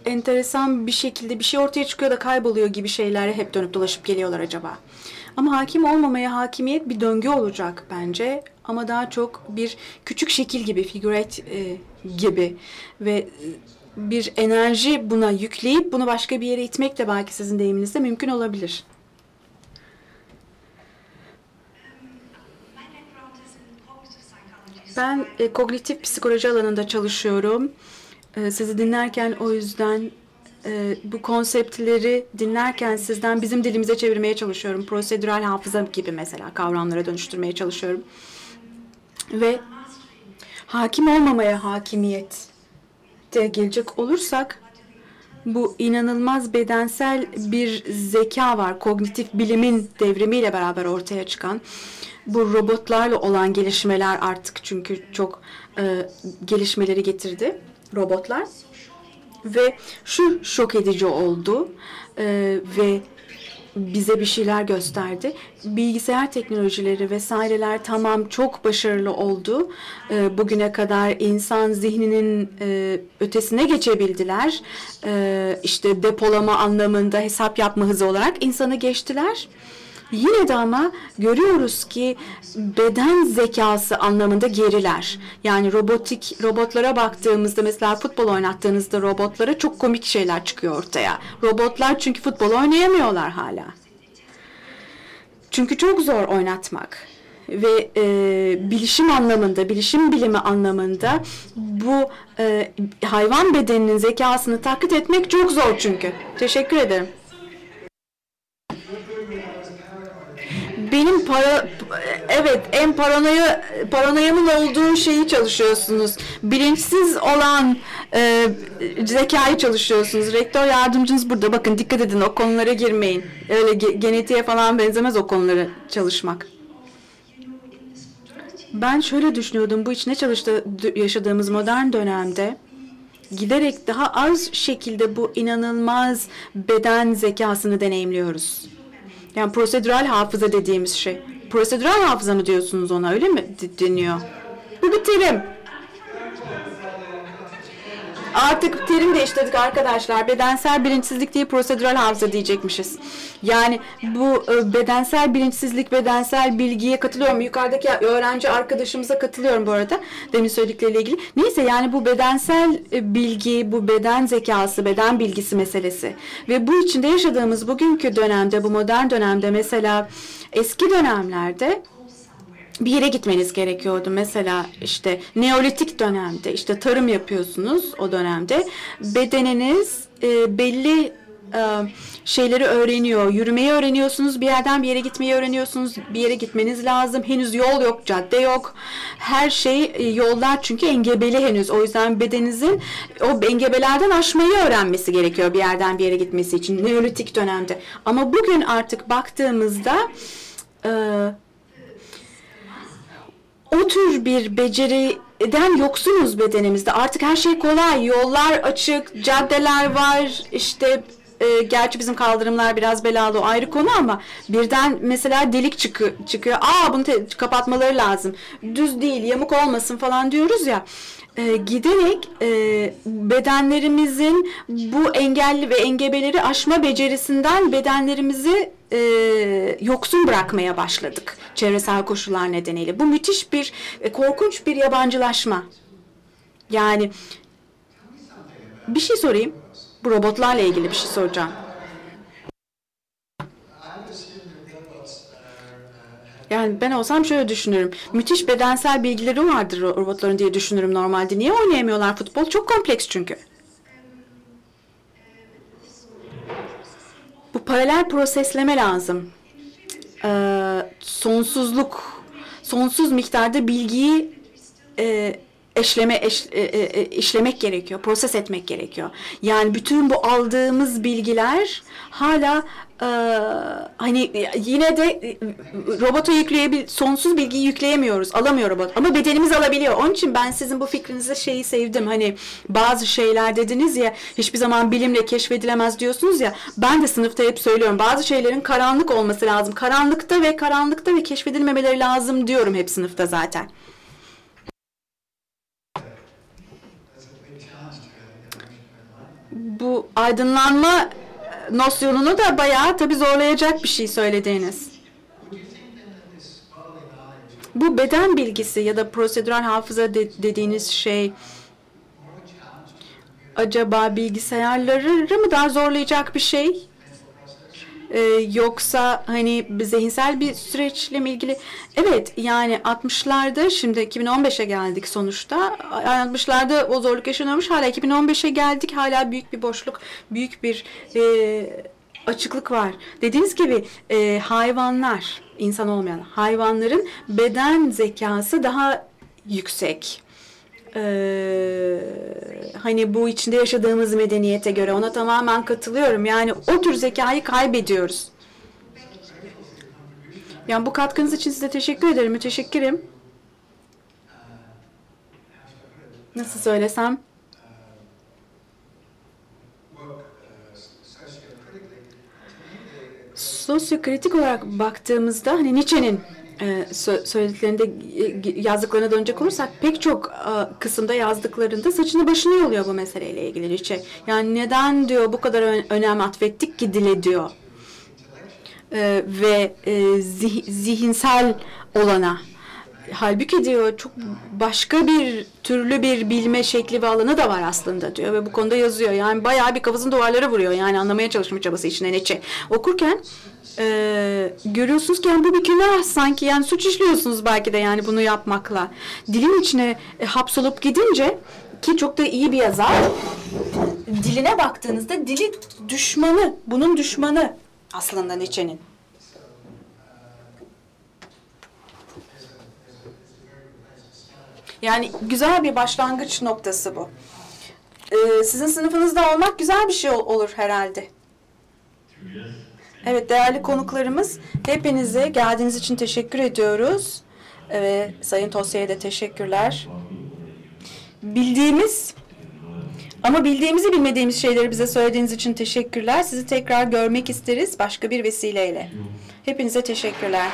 enteresan bir şekilde bir şey ortaya çıkıyor da kayboluyor gibi şeylere hep dönüp dolaşıp geliyorlar acaba. Ama hakim olmamaya hakimiyet bir döngü olacak bence. Ama daha çok bir küçük şekil gibi, figürate e, gibi ve e, bir enerji buna yükleyip bunu başka bir yere itmek de belki sizin deyiminizde mümkün olabilir. Ben e, kognitif psikoloji alanında çalışıyorum. E, sizi dinlerken o yüzden e, bu konseptleri dinlerken sizden bizim dilimize çevirmeye çalışıyorum. Prosedürel hafıza gibi mesela kavramlara dönüştürmeye çalışıyorum. Ve hakim olmamaya hakimiyet de gelecek olursak bu inanılmaz bedensel bir zeka var. Kognitif bilimin devrimiyle beraber ortaya çıkan. Bu robotlarla olan gelişmeler artık çünkü çok e, gelişmeleri getirdi robotlar. Ve şu şok edici oldu e, ve bize bir şeyler gösterdi. Bilgisayar teknolojileri vesaireler tamam çok başarılı oldu. E, bugüne kadar insan zihninin e, ötesine geçebildiler. E, işte depolama anlamında hesap yapma hızı olarak insanı geçtiler. Yine de ama görüyoruz ki beden zekası anlamında geriler. Yani robotik robotlara baktığımızda mesela futbol oynattığınızda robotlara çok komik şeyler çıkıyor ortaya. Robotlar çünkü futbol oynayamıyorlar hala. Çünkü çok zor oynatmak ve e, bilişim anlamında, bilişim bilimi anlamında bu e, hayvan bedeninin zekasını taklit etmek çok zor çünkü. Teşekkür ederim. Benim para evet en paranoya paranoyamın olduğu şeyi çalışıyorsunuz. Bilinçsiz olan e, zekayı çalışıyorsunuz. Rektör yardımcınız burada. Bakın dikkat edin o konulara girmeyin. Öyle ge- genetiğe falan benzemez o konulara çalışmak. Ben şöyle düşünüyordum. Bu içine çalıştı yaşadığımız modern dönemde giderek daha az şekilde bu inanılmaz beden zekasını deneyimliyoruz. Yani prosedürel hafıza dediğimiz şey. Prosedürel hafıza mı diyorsunuz ona öyle mi deniyor? Bu bir terim. Artık terim değiştirdik arkadaşlar. Bedensel bilinçsizlik değil prosedürel hafıza diyecekmişiz. Yani bu e, bedensel bilinçsizlik, bedensel bilgiye katılıyorum. Yukarıdaki öğrenci arkadaşımıza katılıyorum bu arada. Demin söyledikleriyle ilgili. Neyse yani bu bedensel e, bilgi, bu beden zekası, beden bilgisi meselesi. Ve bu içinde yaşadığımız bugünkü dönemde, bu modern dönemde mesela eski dönemlerde bir yere gitmeniz gerekiyordu. Mesela işte Neolitik dönemde işte tarım yapıyorsunuz o dönemde. Bedeniniz e, belli e, şeyleri öğreniyor. Yürümeyi öğreniyorsunuz. Bir yerden bir yere gitmeyi öğreniyorsunuz. Bir yere gitmeniz lazım. Henüz yol yok, cadde yok. Her şey e, yollar çünkü engebeli henüz. O yüzden bedeninizin o engebelerden aşmayı öğrenmesi gerekiyor bir yerden bir yere gitmesi için. Neolitik dönemde. Ama bugün artık baktığımızda e, o tür bir beceriden yoksunuz bedenimizde. Artık her şey kolay. Yollar açık, caddeler var. İşte e, gerçi bizim kaldırımlar biraz belalı o ayrı konu ama birden mesela delik çıkı, çıkıyor. Aa bunu kapatmaları lazım. Düz değil, yamuk olmasın falan diyoruz ya. E, giderek e, bedenlerimizin bu engelli ve engebeleri aşma becerisinden bedenlerimizi e, yoksun bırakmaya başladık çevresel koşullar nedeniyle. Bu müthiş bir e, korkunç bir yabancılaşma. Yani bir şey sorayım. Bu robotlarla ilgili bir şey soracağım. Yani ben olsam şöyle düşünürüm. Müthiş bedensel bilgileri vardır ro- robotların diye düşünürüm normalde. Niye oynayamıyorlar futbol? Çok kompleks çünkü. Bu paralel prosesleme lazım. Ee, sonsuzluk, sonsuz miktarda bilgiyi e, eşleme eş, e, e, e, işlemek gerekiyor, proses etmek gerekiyor. Yani bütün bu aldığımız bilgiler hala e, hani yine de e, robota yükleyebil sonsuz bilgiyi yükleyemiyoruz, alamıyor robot. Ama bedenimiz alabiliyor. Onun için ben sizin bu fikrinize şeyi sevdim. Hani bazı şeyler dediniz ya hiçbir zaman bilimle keşfedilemez diyorsunuz ya. Ben de sınıfta hep söylüyorum. Bazı şeylerin karanlık olması lazım. Karanlıkta ve karanlıkta ve keşfedilmemeleri lazım diyorum hep sınıfta zaten. Bu aydınlanma nosyonunu da bayağı tabii zorlayacak bir şey söylediğiniz. Bu beden bilgisi ya da prosedürel hafıza de- dediğiniz şey acaba bilgisayarları mı daha zorlayacak bir şey? Ee, yoksa hani zihinsel bir süreçle mi ilgili? Evet yani 60'larda şimdi 2015'e geldik sonuçta. 60'larda o zorluk yaşanıyormuş. Hala 2015'e geldik. Hala büyük bir boşluk, büyük bir e, açıklık var. Dediğiniz gibi e, hayvanlar, insan olmayan hayvanların beden zekası daha yüksek. Ee, hani bu içinde yaşadığımız medeniyete göre ona tamamen katılıyorum. Yani o tür zekayı kaybediyoruz. Yani bu katkınız için size teşekkür ederim. Müteşekkirim. Nasıl söylesem? Sosyokritik olarak baktığımızda hani Nietzsche'nin söylediklerinde e, yazdıklarına dönecek olursak pek çok e, kısımda yazdıklarında saçını başını yoluyor bu meseleyle ilgili Nietzsche. Yani neden diyor bu kadar ön- önem atfettik ki dile diyor. E, ve e, zih- zihinsel olana. Halbuki diyor çok başka bir türlü bir bilme şekli ve alanı da var aslında diyor ve bu konuda yazıyor. Yani bayağı bir kafasını duvarlara vuruyor yani anlamaya çalışma çabası içinde Nietzsche. Okurken ee, e, görüyorsunuz ki yani bu bir günah sanki yani suç işliyorsunuz belki de yani bunu yapmakla. Dilin içine e, hapsolup gidince ki çok da iyi bir yazar diline baktığınızda dili düşmanı, bunun düşmanı aslında Nietzsche'nin. Yani güzel bir başlangıç noktası bu. Ee, sizin sınıfınızda olmak güzel bir şey olur herhalde. Evet. Evet değerli konuklarımız hepinize geldiğiniz için teşekkür ediyoruz. Ee, Sayın Tosya'ya da teşekkürler. Bildiğimiz ama bildiğimizi bilmediğimiz şeyleri bize söylediğiniz için teşekkürler. Sizi tekrar görmek isteriz başka bir vesileyle. Hepinize teşekkürler.